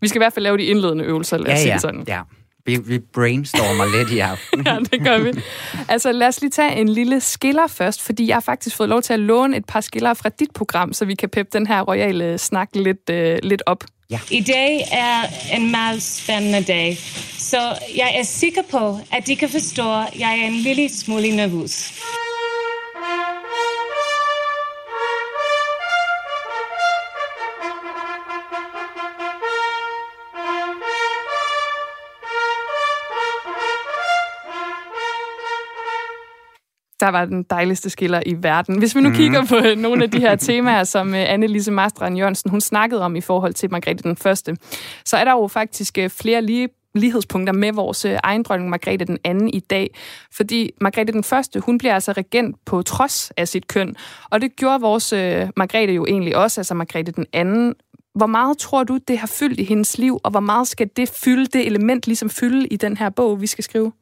Vi skal i hvert fald lave de indledende øvelser, lad os ja, sige ja, sådan. Ja, vi, vi brainstormer lidt i aften. ja, det gør vi. Altså, lad os lige tage en lille skiller først, fordi jeg har faktisk fået lov til at låne et par skiller fra dit program, så vi kan peppe den her royale snak lidt, øh, lidt op. Ja. I dag er en meget spændende dag, så jeg er sikker på, at de kan forstå, at jeg er en lille smule nervøs. der var den dejligste skiller i verden. Hvis vi nu mm. kigger på nogle af de her temaer, som øh, Annelise Marstrand Jørgensen hun snakkede om i forhold til Margrethe den Første, så er der jo faktisk øh, flere lige lighedspunkter med vores øh, egen dronning Margrethe den anden i dag. Fordi Margrethe den Første, hun bliver altså regent på trods af sit køn. Og det gjorde vores øh, Margrethe jo egentlig også, altså Margrethe den anden. Hvor meget tror du, det har fyldt i hendes liv, og hvor meget skal det fylde, det element ligesom fylde i den her bog, vi skal skrive?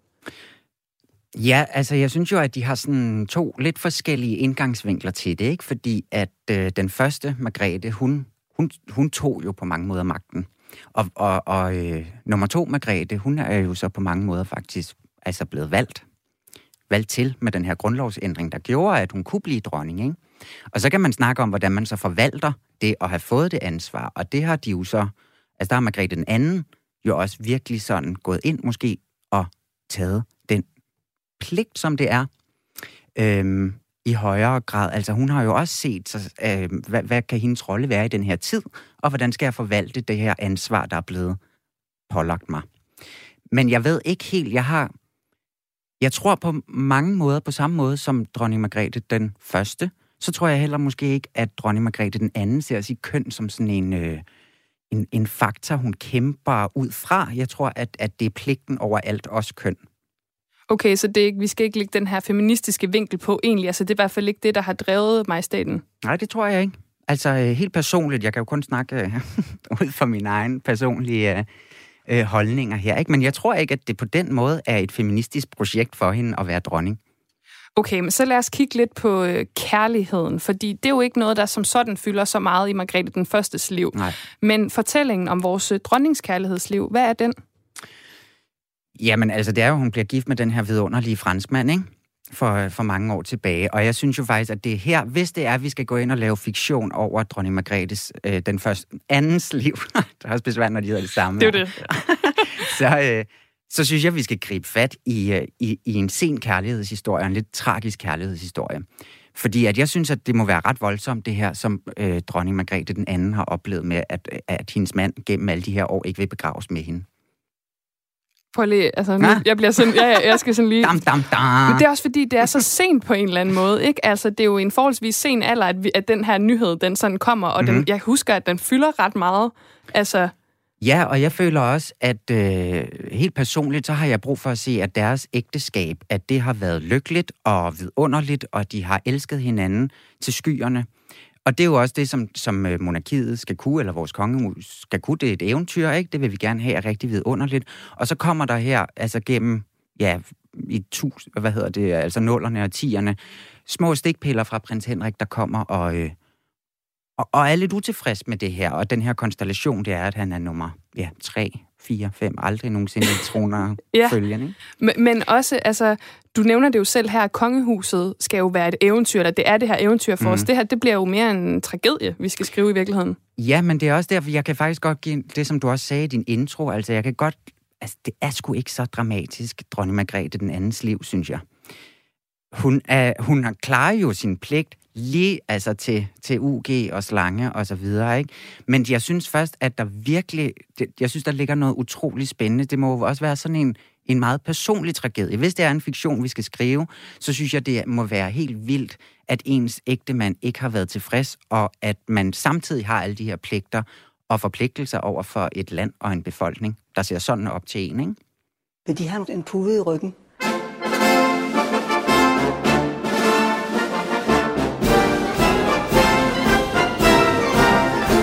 Ja, altså jeg synes jo, at de har sådan to lidt forskellige indgangsvinkler til det, ikke? Fordi at øh, den første, Margrethe, hun, hun, hun tog jo på mange måder magten. Og, og, og øh, nummer to, Margrethe, hun er jo så på mange måder faktisk altså blevet valgt. Valgt til med den her grundlovsændring, der gjorde, at hun kunne blive dronning, ikke? Og så kan man snakke om, hvordan man så forvalter det at have fået det ansvar. Og det har de jo så, altså der har Margrethe den anden jo også virkelig sådan gået ind måske og taget den pligt, som det er, øhm, i højere grad. Altså hun har jo også set, så, øh, hvad, hvad kan hendes rolle være i den her tid, og hvordan skal jeg forvalte det her ansvar, der er blevet pålagt mig. Men jeg ved ikke helt, jeg har, jeg tror på mange måder, på samme måde som dronning Margrethe den første, så tror jeg heller måske ikke, at dronning Margrethe den anden ser sit køn som sådan en, øh, en, en faktor, hun kæmper ud fra. Jeg tror, at, at det er pligten over alt også køn. Okay, så det vi skal ikke lægge den her feministiske vinkel på egentlig. Altså, det er i hvert fald ikke det, der har drevet majestaten. Nej, det tror jeg ikke. Altså, øh, helt personligt, jeg kan jo kun snakke øh, ud fra mine egne personlige øh, øh, holdninger her, ikke? men jeg tror ikke, at det på den måde er et feministisk projekt for hende at være dronning. Okay, men så lad os kigge lidt på øh, kærligheden, fordi det er jo ikke noget, der som sådan fylder så meget i Margrethe den Førstes liv. Nej. Men fortællingen om vores øh, dronningskærlighedsliv, hvad er den? Jamen, altså, det er jo, hun bliver gift med den her vidunderlige franskmand, ikke? For, for mange år tilbage. Og jeg synes jo faktisk, at det er her, hvis det er, at vi skal gå ind og lave fiktion over dronning Margrethes, øh, den første, andens liv. det er også besværligt, når de hedder det samme. Det er det. så, øh, så synes jeg, at vi skal gribe fat i, øh, i, i en sen kærlighedshistorie, en lidt tragisk kærlighedshistorie. Fordi at jeg synes, at det må være ret voldsomt, det her, som øh, dronning Margrethe den anden har oplevet med, at, at hendes mand gennem alle de her år ikke vil begraves med hende. Prøv lige, altså, nu, jeg bliver sådan, ja, ja, jeg skal sådan lige... Dam, dam, dam. Men det er også fordi, det er så sent på en eller anden måde, ikke? Altså, det er jo en forholdsvis sen alder, at, vi, at den her nyhed, den sådan kommer, og mm-hmm. den, jeg husker, at den fylder ret meget. Altså... Ja, og jeg føler også, at øh, helt personligt, så har jeg brug for at se, at deres ægteskab, at det har været lykkeligt og vidunderligt, og de har elsket hinanden til skyerne. Og det er jo også det, som, som øh, monarkiet skal kunne, eller vores kongehus skal kunne. Det er et eventyr, ikke? Det vil vi gerne have rigtig vidunderligt. Og så kommer der her, altså gennem, ja, i tusind, hvad hedder det, altså nullerne og tierne, små stikpiller fra prins Henrik, der kommer og, øh, og, og er lidt utilfreds med det her. Og den her konstellation, det er, at han er nummer ja, 3, 4, 5, aldrig nogensinde troner ja. følgen. Ikke? Men, men også, altså, du nævner det jo selv her, at kongehuset skal jo være et eventyr, eller det er det her eventyr for mm. os. Det her, det bliver jo mere en tragedie, vi skal skrive i virkeligheden. Ja, men det er også derfor, jeg kan faktisk godt give det, som du også sagde i din intro, altså jeg kan godt, altså det er sgu ikke så dramatisk, dronning Margrethe den andens liv, synes jeg. Hun, er, hun har klaret jo sin pligt, lige altså til, til UG og slange og så videre, ikke? Men jeg synes først, at der virkelig, jeg synes, der ligger noget utroligt spændende. Det må jo også være sådan en, en meget personlig tragedie. Hvis det er en fiktion, vi skal skrive, så synes jeg, det må være helt vildt, at ens ægte mand ikke har været tilfreds, og at man samtidig har alle de her pligter og forpligtelser over for et land og en befolkning, der ser sådan op til en, ikke? Vil de have en pude i ryggen?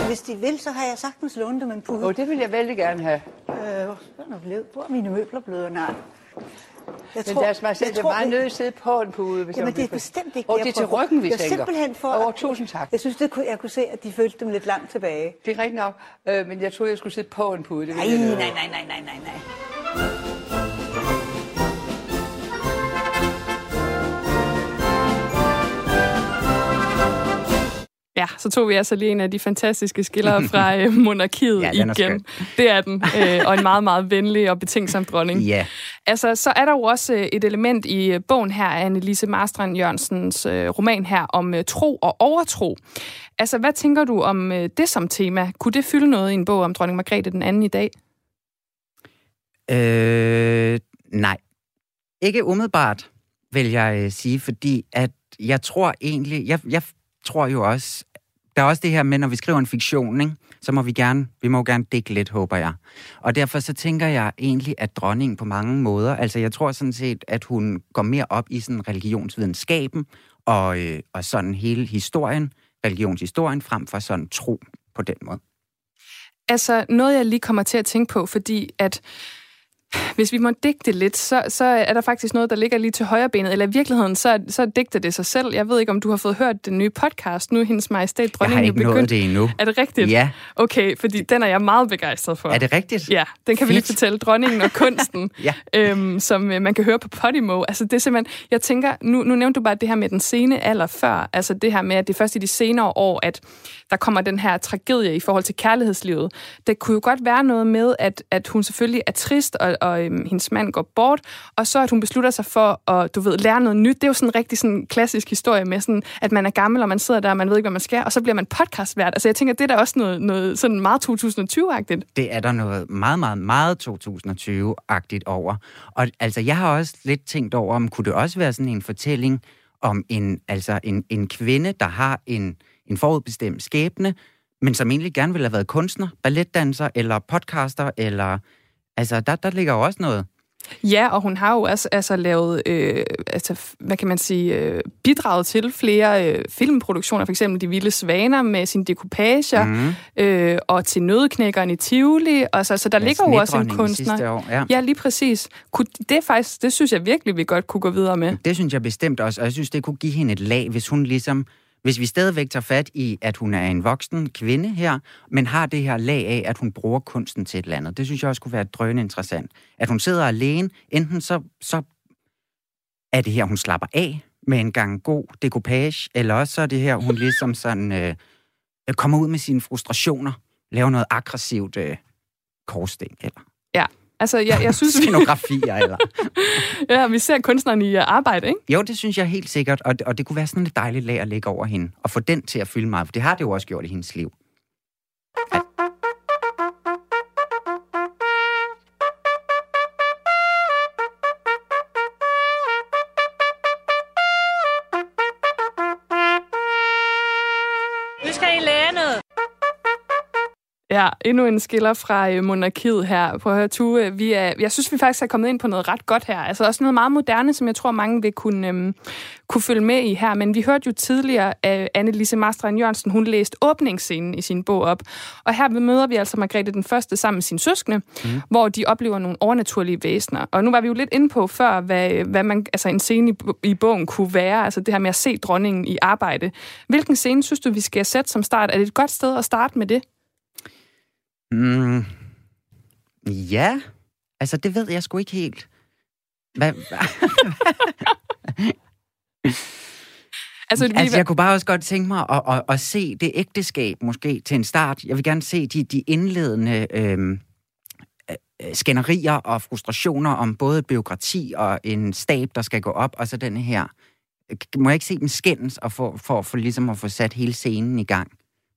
Hvis de vil, så har jeg sagtens lånt dem en pude. Oh, det vil jeg vældig gerne have. Øh, hvor er mine møbler blevet? Nej. Jeg tror, Men lad os bare er meget nødt at sidde på en pude. Hvis Jamen, det er bestemt ikke Og det er til ryggen, vi jeg tænker. simpelthen for... Oh, tusind tak. Jeg synes, det kunne, jeg kunne se, at de følte dem lidt langt tilbage. Det er rigtigt nok, øh, men jeg troede, jeg skulle sidde på en pude. Det nej, nej, nej, nej, nej, nej, nej. Ja, så tog vi altså lige en af de fantastiske skiller fra øh, monarkiet ja, igen. Det er den, øh, og en meget, meget venlig og betænksom dronning. Ja. Altså, så er der jo også øh, et element i øh, bogen her af Annelise Marstrand Jørgensens øh, roman her om øh, tro og overtro. Altså, hvad tænker du om øh, det som tema? Kunne det fylde noget i en bog om dronning Margrethe den anden i dag? Øh, nej. Ikke umiddelbart, vil jeg øh, sige, fordi at jeg tror egentlig, jeg, jeg tror jo også, der er også det her med, når vi skriver en fiktion, ikke? så må vi gerne, vi må gerne dække lidt, håber jeg. Og derfor så tænker jeg egentlig, at dronningen på mange måder, altså jeg tror sådan set, at hun går mere op i sådan religionsvidenskaben og, øh, og sådan hele historien, religionshistorien, frem for sådan tro på den måde. Altså noget, jeg lige kommer til at tænke på, fordi at hvis vi må digte lidt, så, så er der faktisk noget, der ligger lige til højre benet. Eller i virkeligheden, så, så digter det sig selv. Jeg ved ikke, om du har fået hørt den nye podcast nu, Hendes Majestæt Dronningen Jeg har ikke nået det endnu. Er det rigtigt? Ja. Okay, fordi den er jeg meget begejstret for. Er det rigtigt? Ja, den kan vi lige Fedt. fortælle. Dronningen og kunsten, Ja. øhm, som øh, man kan høre på Podimo. Altså det er simpelthen, jeg tænker, nu, nu nævnte du bare det her med den sene alder før. Altså det her med, at det er først i de senere år, at der kommer den her tragedie i forhold til kærlighedslivet. Det kunne jo godt være noget med, at, at hun selvfølgelig er trist, og, og øhm, hendes mand går bort, og så at hun beslutter sig for at, du ved, lære noget nyt. Det er jo sådan en rigtig sådan klassisk historie med sådan, at man er gammel, og man sidder der, og man ved ikke, hvad man skal, og så bliver man podcastvært. Altså jeg tænker, det er da også noget, noget sådan meget 2020-agtigt. Det er der noget meget, meget, meget 2020-agtigt over. Og altså, jeg har også lidt tænkt over, om kunne det også være sådan en fortælling om en, altså en, en kvinde, der har en, en forudbestemt skæbne, men som egentlig gerne vil have været kunstner, balletdanser eller podcaster, eller... Altså, der, der ligger jo også noget. Ja, og hun har jo også altså, lavet, øh, altså, hvad kan man sige, øh, bidraget til flere øh, filmproduktioner, for eksempel De Vilde Svaner med sine dekoupager, Mhm. øh, og til Nødeknækkeren i Tivoli, og så, så der Ja, ligger jo også en kunstner. år, ja. ja, lige præcis. Kunne, det faktisk, det synes jeg virkelig, vi godt kunne gå videre med. Det synes jeg bestemt også, og jeg synes, det kunne give hende et lag, hvis hun ligesom... Hvis vi stadigvæk tager fat i, at hun er en voksen kvinde her, men har det her lag af, at hun bruger kunsten til et eller andet. Det synes jeg også kunne være drønende interessant. At hun sidder alene, enten så, så er det her, hun slapper af med en gang god decoupage, eller også så er det her, hun ligesom sådan øh, øh kommer ud med sine frustrationer, laver noget aggressivt øh, korsting, eller Ja, altså jeg, jeg synes, scenografier, eller... ja, vi ser kunstneren i øh, arbejde, ikke? Jo, det synes jeg helt sikkert, og, og det kunne være sådan et dejligt lag at lægge over hende, og få den til at fylde meget, for det har det jo også gjort i hendes liv. Ja, endnu en skiller fra øh, monarkiet her. Prøv at høre, Tue, vi er, jeg synes, vi faktisk er kommet ind på noget ret godt her. Altså også noget meget moderne, som jeg tror, mange vil kunne, øhm, kunne følge med i her. Men vi hørte jo tidligere, at Anne-Lise Marstrand Jørgensen, hun læste åbningsscenen i sin bog op. Og her møder vi altså Margrethe den Første sammen med sine søskende, mm. hvor de oplever nogle overnaturlige væsener. Og nu var vi jo lidt inde på før, hvad, hvad man, altså en scene i, i bogen kunne være. Altså det her med at se dronningen i arbejde. Hvilken scene synes du, vi skal sætte som start? Er det et godt sted at starte med det? Mm. Ja, altså det ved jeg sgu ikke helt. Hvad? Altså, vi, altså, jeg kunne bare også godt tænke mig at, at, at se det ægteskab måske til en start. Jeg vil gerne se de, de indledende øhm, øh, skænderier og frustrationer om både byråkrati og en stab, der skal gå op, og så den her... Må jeg ikke se dem skændes og for, for, for ligesom at få sat hele scenen i gang?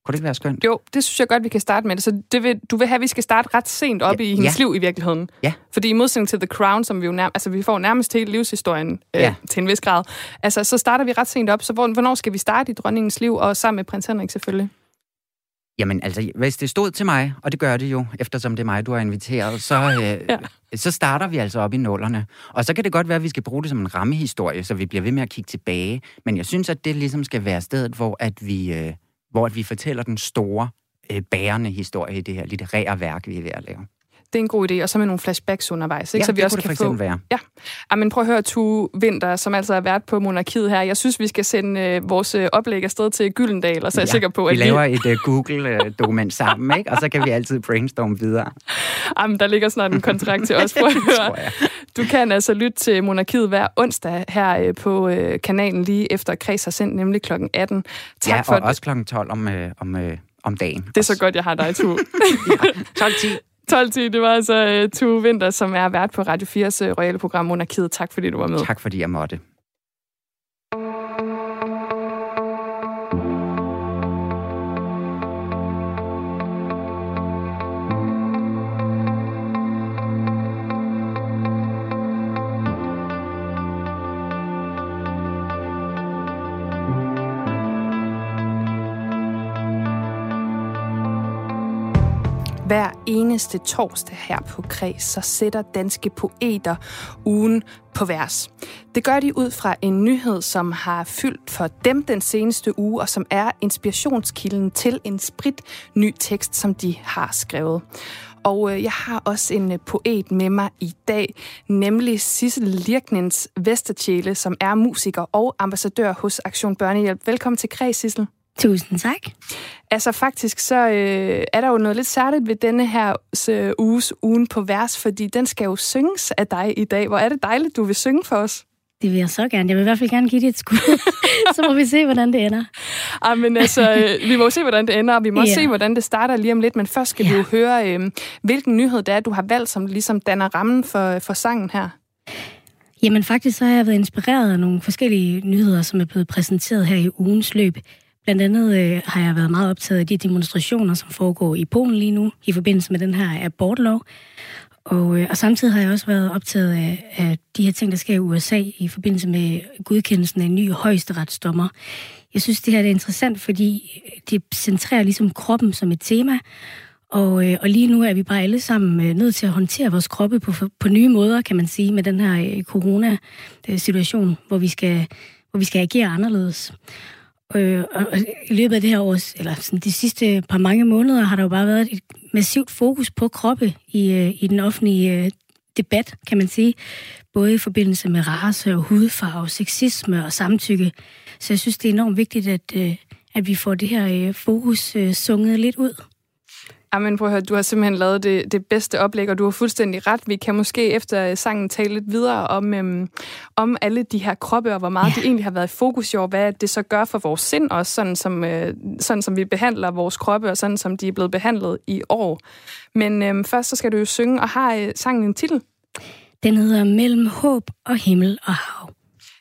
Kunne det ikke være skønt? Jo, det synes jeg godt, vi kan starte med det. Så det vil, du vil have, at vi skal starte ret sent op ja, i hendes ja. liv i virkeligheden. Ja. Fordi i modsætning til The Crown, som vi jo nærmest, altså vi får nærmest hele livshistorien øh, Ja. til en vis grad, altså så starter vi ret sent op. Så hvor, hvornår skal vi starte i dronningens liv, og sammen med prins Henrik selvfølgelig? Jamen altså, hvis det stod til mig, og det gør det jo, eftersom det er mig, du har inviteret, så, øh, ja. så starter vi altså op i nullerne. Og så kan det godt være, at vi skal bruge det som en rammehistorie, så vi bliver ved med at kigge tilbage. Men jeg synes, at det ligesom skal være stedet, hvor at vi, øh, hvor vi fortæller den store, øh, bærende historie i det her litterære værk, vi er ved at lave. Det er en god idé, og så med nogle flashbacks undervejs, ikke? Ja, så vi det også kunne kan få... være. Ja, ja men prøv at høre, Tue Vinter, som altså har været på monarkiet her. Jeg synes, vi skal sende øh, vores øh, oplæg afsted til Gyldendal, og så er jeg sikker på, vi at laver et uh, Google-dokument sammen, ikke? og så kan vi altid brainstorme videre. Jamen, der ligger snart en kontrakt til os. Prøv at høre. Du kan altså lytte til Monarkiet hver onsdag her øh, på øh, kanalen lige efter Kreds har sendt, nemlig kl. 18. Tak ja, for og også klokken 12 om, øh, om, øh, om dagen. Det er så godt, jeg har dig, Tue. 12.10. 12.10, det var altså uh, Tue Vinter, som er vært på Radio 4's uh, øh, royale program Monarkiet. Tak fordi du var med. Tak fordi jeg måtte. Hver eneste torsdag her på Kreds, så sætter danske poeter ugen på vers. Det gør de ud fra en nyhed, som har fyldt for dem den seneste uge, og som er inspirationskilden til en sprit ny tekst, som de har skrevet. Og øh, jeg har også en øh, poet med mig i dag, nemlig Sissel Lirknens Vestertjæle, som er musiker og ambassadør hos Aktion Børnehjælp. Velkommen til Kreds, Sissel. Tusind tak. Altså faktisk så øh, er der jo noget lidt særligt ved denne her øh, uges ugen på vers, fordi den skal jo synges af dig i dag. Hvor er det dejligt, du vil synge for os. Det vil jeg så gerne. Jeg vil i hvert fald gerne give det et skud. så må vi se, hvordan det ender. Ah, men altså, øh, vi må se, hvordan det ender, og vi må ja. se, hvordan det starter lige om lidt. Men først skal ja. du høre, øh, hvilken nyhed det er, du har valgt, som ligesom danner rammen for, for sangen her. Jamen faktisk så har jeg været inspireret af nogle forskellige nyheder, som er blevet præsenteret her i ugens løb. Blandt andet øh, har jeg været meget optaget af de demonstrationer, som foregår i Polen lige nu, i forbindelse med den her abortlov. Og, øh, og samtidig har jeg også været optaget af, af de her ting, der sker i USA i forbindelse med godkendelsen af en ny højesteretsdommer. Jeg synes, det her er interessant, fordi det centrerer ligesom kroppen som et tema, og, øh, og lige nu er vi bare alle sammen øh, nødt til at håndtere vores kroppe på, på nye måder, kan man sige, med den her øh, corona-situation, hvor vi skal, hvor vi skal agere anderledes. Øh, og, i løbet af det her år, eller sådan de sidste par mange måneder, har der jo bare været et massivt fokus på kroppe i, øh, i den offentlige øh, debat, kan man sige. Både i forbindelse med race og hudfarve, sexisme og samtykke. Så jeg synes, det er enormt vigtigt, at, øh, at vi får det her øh, fokus øh, sunget lidt ud. Amen, prøv at høre, du har simpelthen lavet det, det bedste oplæg, og du har fuldstændig ret. Vi kan måske efter sangen tale lidt videre om, øhm, om alle de her kroppe, og hvor meget ja. det egentlig har været i fokus i år, hvad det så gør for vores sind også, sådan som, øh, sådan som vi behandler vores kroppe, og sådan som de er blevet behandlet i år. Men øhm, først så skal du jo synge, og har øh, sangen en titel? Den hedder Mellem håb og himmel og hav.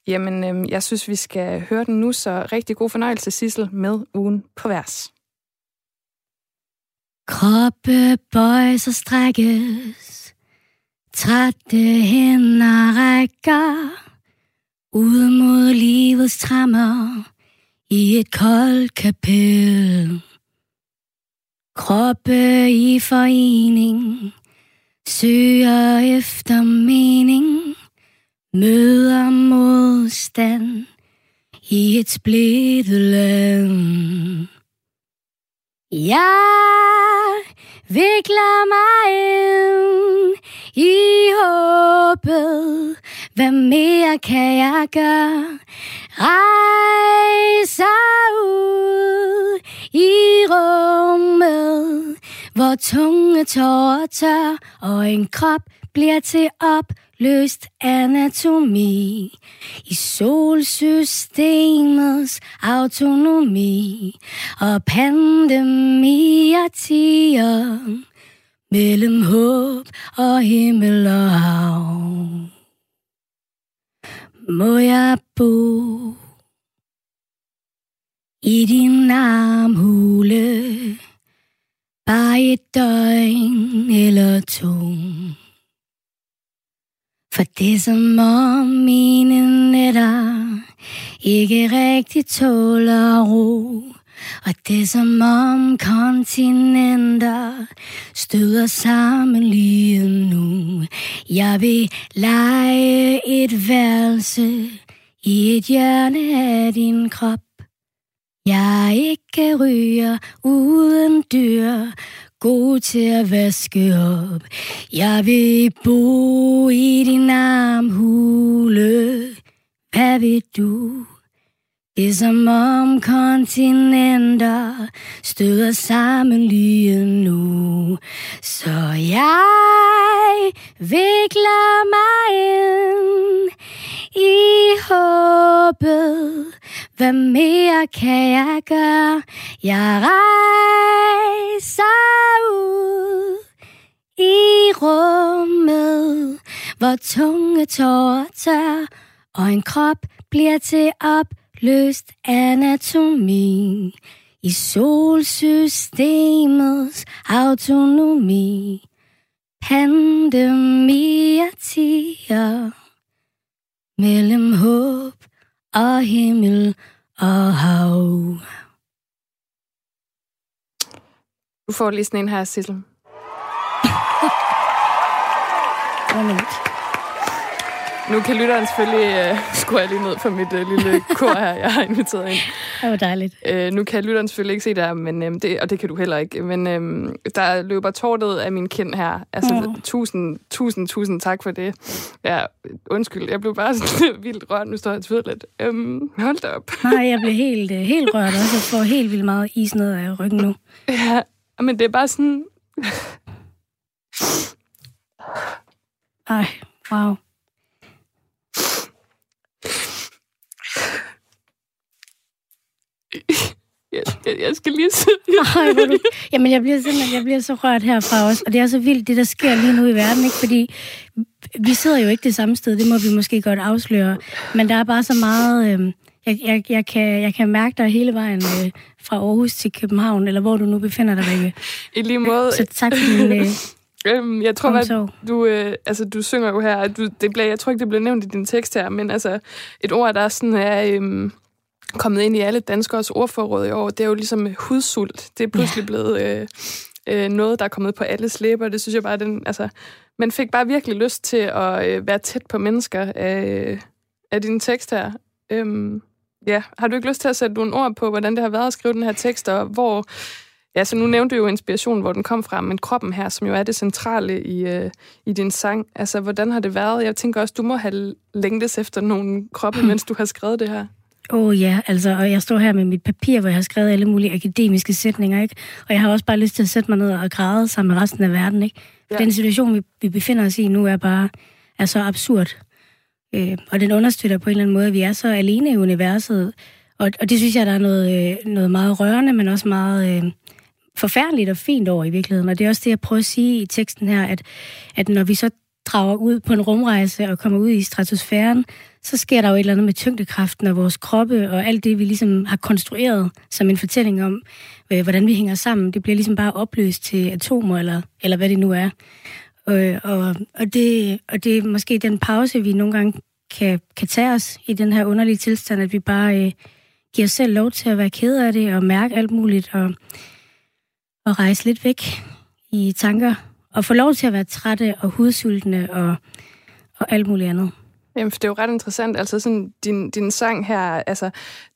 Jamen, øhm, jeg synes, vi skal høre den nu, så rigtig god fornøjelse, Sissel, med ugen på vers. Kroppe bøjes og strækkes, trætte hænder rækker, ud mod livets trammer. I et koldt kapel. Kroppe i forening, søger efter mening, møder modstand. I et splittet land. Jeg vikler mig ind i håbet. Hvad mere kan jeg gøre? Rejser ud i rummet, hvor tunge tårer tør, og en krop bliver til opløst anatomi i solsystemets autonomi og pandemier tiger mellem håb og himmel og hav. Må jeg bo i din armhule bare et døgn eller to. For det er som om mine nætter ikke rigtig tåler ro. Og det er som om kontinenter støder sammen lige nu. Jeg vil lege et værelse i et hjørne af din krop. Jeg ikke ryger uden dyr, god til at vaske op. Jeg vil bo i din armhule. Hvad vil du? Det er som om kontinenter støder sammen lige nu. Så jeg vikler mig ind i håbet. Hvad mere kan jeg gøre? Jeg rejser ud i rummet, hvor tunge tårer tør, og en krop bliver til opløst anatomi i solsystemets autonomi. Pandemier tiger mellem håb og himmel og hav. Du får lige sådan en her, Sissel. nu kan lytteren selvfølgelig... Uh, skruer jeg lige ned for mit uh, lille kor her, jeg har inviteret ind. Det var dejligt. Uh, nu kan lytteren selvfølgelig ikke se det her, men, um, det, og det kan du heller ikke. Men um, der løber tårtet af min kind her. Altså, Åh. tusind, tusind, tusind tak for det. Ja, undskyld, jeg blev bare sådan vildt rørt. Nu står jeg og lidt. Um, hold da op. Nej, jeg blev helt, øh, helt rørt også. Jeg får helt vildt meget is ned af ryggen nu. Ja, men det er bare sådan... Ej, wow. Jeg, jeg, jeg skal lige se... Ej, hvor du... Jamen, jeg bliver simpelthen jeg bliver så rørt herfra også. Og det er så vildt, det der sker lige nu i verden, ikke? Fordi vi sidder jo ikke det samme sted, det må vi måske godt afsløre. Men der er bare så meget... Øh, jeg, jeg, jeg, kan, jeg kan mærke dig hele vejen øh, fra Aarhus til København, eller hvor du nu befinder dig, Rikke. I lige måde. Så tak for din... Øh, Øhm, jeg tror, at du, øh, altså, du synger jo her, at du, det bliver, jeg tror ikke, det bliver nævnt i din tekst her, men altså, et ord, der sådan er øhm, kommet ind i alle danskers ordforråd i år, det er jo ligesom øh, hudsult. Det er pludselig ja. blevet øh, øh, noget, der er kommet på alles læber. Det synes jeg bare, den, altså, man fik bare virkelig lyst til at øh, være tæt på mennesker af, af din tekst her. Øhm, ja, har du ikke lyst til at sætte nogle ord på, hvordan det har været at skrive den her tekst, og hvor Ja, så nu nævnte du jo inspirationen, hvor den kom fra, men kroppen her, som jo er det centrale i, øh, i din sang. Altså, hvordan har det været? Jeg tænker også, du må have længtes efter nogle kroppe, mens du har skrevet det her. Åh oh, ja, altså, og jeg står her med mit papir, hvor jeg har skrevet alle mulige akademiske sætninger, ikke? Og jeg har også bare lyst til at sætte mig ned og græde sammen med resten af verden, ikke? For Ja. den situation, vi, vi befinder os i nu, er bare er så absurd. Øh, og den understøtter på en eller anden måde, at vi er så alene i universet. Og, og det synes jeg, der er noget, øh, noget meget rørende, men også meget øh, forfærdeligt og fint over i virkeligheden. Og det er også det, jeg prøver at sige i teksten her, at, at når vi så drager ud på en rumrejse og kommer ud i stratosfæren, så sker der jo et eller andet med tyngdekraften og vores kroppe og alt det, vi ligesom har konstrueret som en fortælling om, øh, hvordan vi hænger sammen. Det bliver ligesom bare opløst til atomer, eller, eller hvad det nu er. Øh, og, og, det, og det er måske den pause, vi nogle gange kan, kan tage os i den her underlige tilstand, at vi bare øh, giver os selv lov til at være ked af det og mærke alt muligt og, og rejse lidt væk i tanker og få lov til at være trætte og hudsultne og, og alt muligt andet. Jamen, for det er jo ret interessant. Altså, sådan, din, din sang her, altså,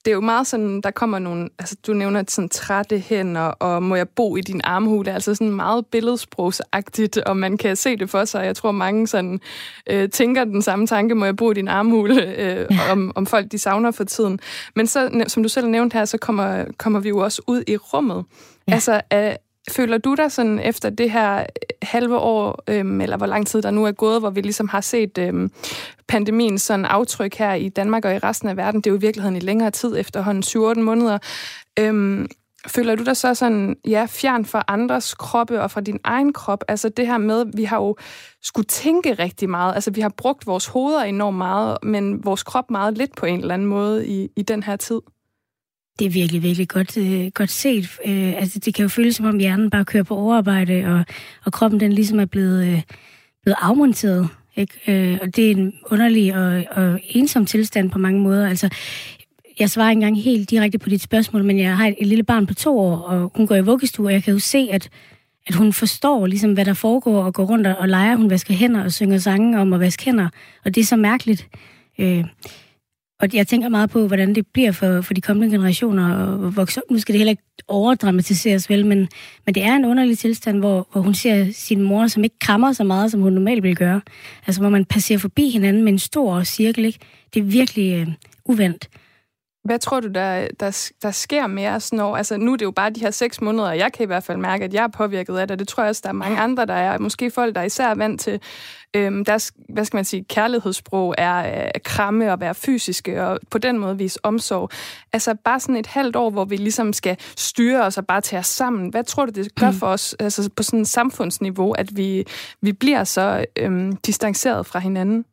det er jo meget sådan, der kommer nogle, altså, du nævner sådan trætte hænder, og må jeg bo i din armhule, altså sådan meget billedsprogsagtigt, og man kan se det for sig. Jeg tror, mange sådan, øh, tænker den samme tanke, må jeg bo i din armhule, øh, om, om folk, de savner for tiden. Men så, som du selv nævnte her, så kommer, kommer vi jo også ud i rummet. Ja. Altså, øh, Føler du dig sådan efter det her øh, halve år, øhm, eller hvor lang tid der nu er gået, hvor vi ligesom har set øhm, pandemien sådan aftryk her i Danmark og i resten af verden, det er jo i virkeligheden i længere tid efterhånden, 7-8 måneder. Øhm, føler du dig så sådan, ja, fjern fra andres kroppe og fra din egen krop? Altså det her med, vi har jo skulle tænke rigtig meget. Altså vi har brugt vores hoveder enormt meget, men vores krop meget lidt på en eller anden måde i, i den her tid. Det er virkelig, virkelig godt, øh, godt set. Øh, altså, det kan jo føles, som om hjernen bare kører på overarbejde, og, og kroppen den ligesom er blevet, øh, blevet afmonteret. Ikke? Øh, og det er en underlig og, og ensom tilstand på mange måder. Altså, jeg svarer ikke engang helt direkte på dit spørgsmål, men jeg har et, et lille barn på to år, og hun går i vuggestue, og jeg kan jo se, at, at hun forstår, ligesom, hvad der foregår, og går rundt og, og leger. Hun vasker hænder og synger sange om at vaske hænder, og det er så mærkeligt. Øh, og jeg tænker meget på, hvordan det bliver for, for de kommende generationer at vokse op. Nu skal det heller ikke overdramatiseres vel, men, men det er en underlig tilstand, hvor, hvor hun ser sin mor, som ikke krammer så meget, som hun normalt ville gøre. Altså, hvor man passerer forbi hinanden med en stor cirkel, ikke? Det er virkelig øh, uvendt. Hvad tror du, der, der, der sker med os, når... Altså, nu er det jo bare de her seks måneder, og jeg kan i hvert fald mærke, at jeg er påvirket af det. Det tror jeg også, der er mange andre, der er. Måske folk, der er især vant til... Øhm, deres, hvad skal man sige, kærlighedssprog er at kramme og være fysiske, og på den måde vise omsorg. Altså, bare sådan et halvt år, hvor vi ligesom skal styre os og bare tage os sammen. Hvad tror du, det gør for os altså på sådan et samfundsniveau, at vi, vi bliver så øhm, distanceret fra hinanden?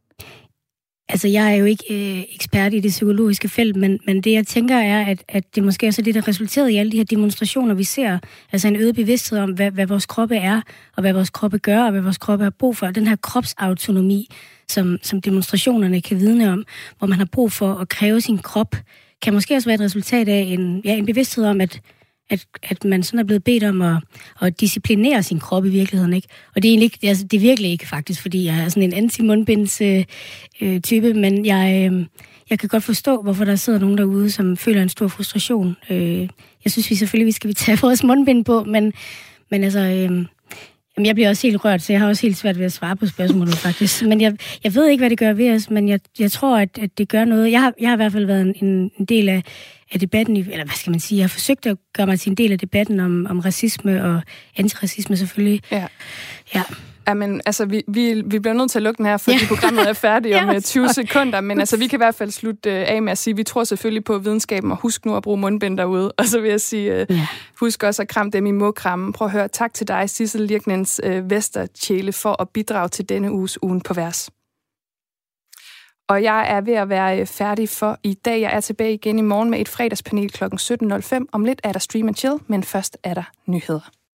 Altså, jeg er jo ikke øh, ekspert i det psykologiske felt, men, men det, jeg tænker, er, at, at det måske også er det, der resulterede i alle de her demonstrationer, vi ser. Altså en øget bevidsthed om, hvad, hvad vores kroppe er, og hvad vores kroppe gør, og hvad vores kroppe har brug for. Den her kropsautonomi, som, som demonstrationerne kan vidne om, hvor man har brug for at kræve sin krop, kan måske også være et resultat af en, ja, en bevidsthed om, at, at, at man sådan er blevet bedt om at, at disciplinere sin krop i virkeligheden, ikke? Og det er egentlig ikke, altså, det er virkelig ikke faktisk, fordi jeg er sådan en anti-mundbinds-type, øh, øh, type, men jeg, øh, jeg kan godt forstå, hvorfor der sidder nogen derude, som føler en stor frustration. Øh, jeg synes vi selvfølgelig, vi skal tage vores mundbind på, men, men altså... Øh, Jamen, jeg bliver også helt rørt, så jeg har også helt svært ved at svare på spørgsmålet, faktisk. Men jeg, jeg ved ikke, hvad det gør ved os, men jeg, jeg tror, at, at det gør noget. Jeg har, jeg har i hvert fald været en, en del af, af debatten, eller hvad skal man sige, jeg har forsøgt at gøre mig til en del af debatten om, om racisme og antiracisme selvfølgelig. Ja. Ja. Jamen, altså, vi, vi, vi bliver nødt til at lukke den her, fordi ja. programmet er færdigt om ja, 20 sekunder. Men altså, vi kan i hvert fald slutte uh, af med at sige, at vi tror selvfølgelig på videnskaben, og husk nu at bruge mundbind derude. Og så vil jeg sige, uh, ja. husk også at kramme dem, I må kramme. Prøv at høre, tak til dig, Sissel Lirknens uh, Vestertjæle, for at bidrage til denne uges Ugen på Vers. Og jeg er ved at være øh, færdig for i dag. Jeg er tilbage igen i morgen med et fredagspanel kl. 17.05. Om lidt er der Stream and Chill, men først er der nyheder.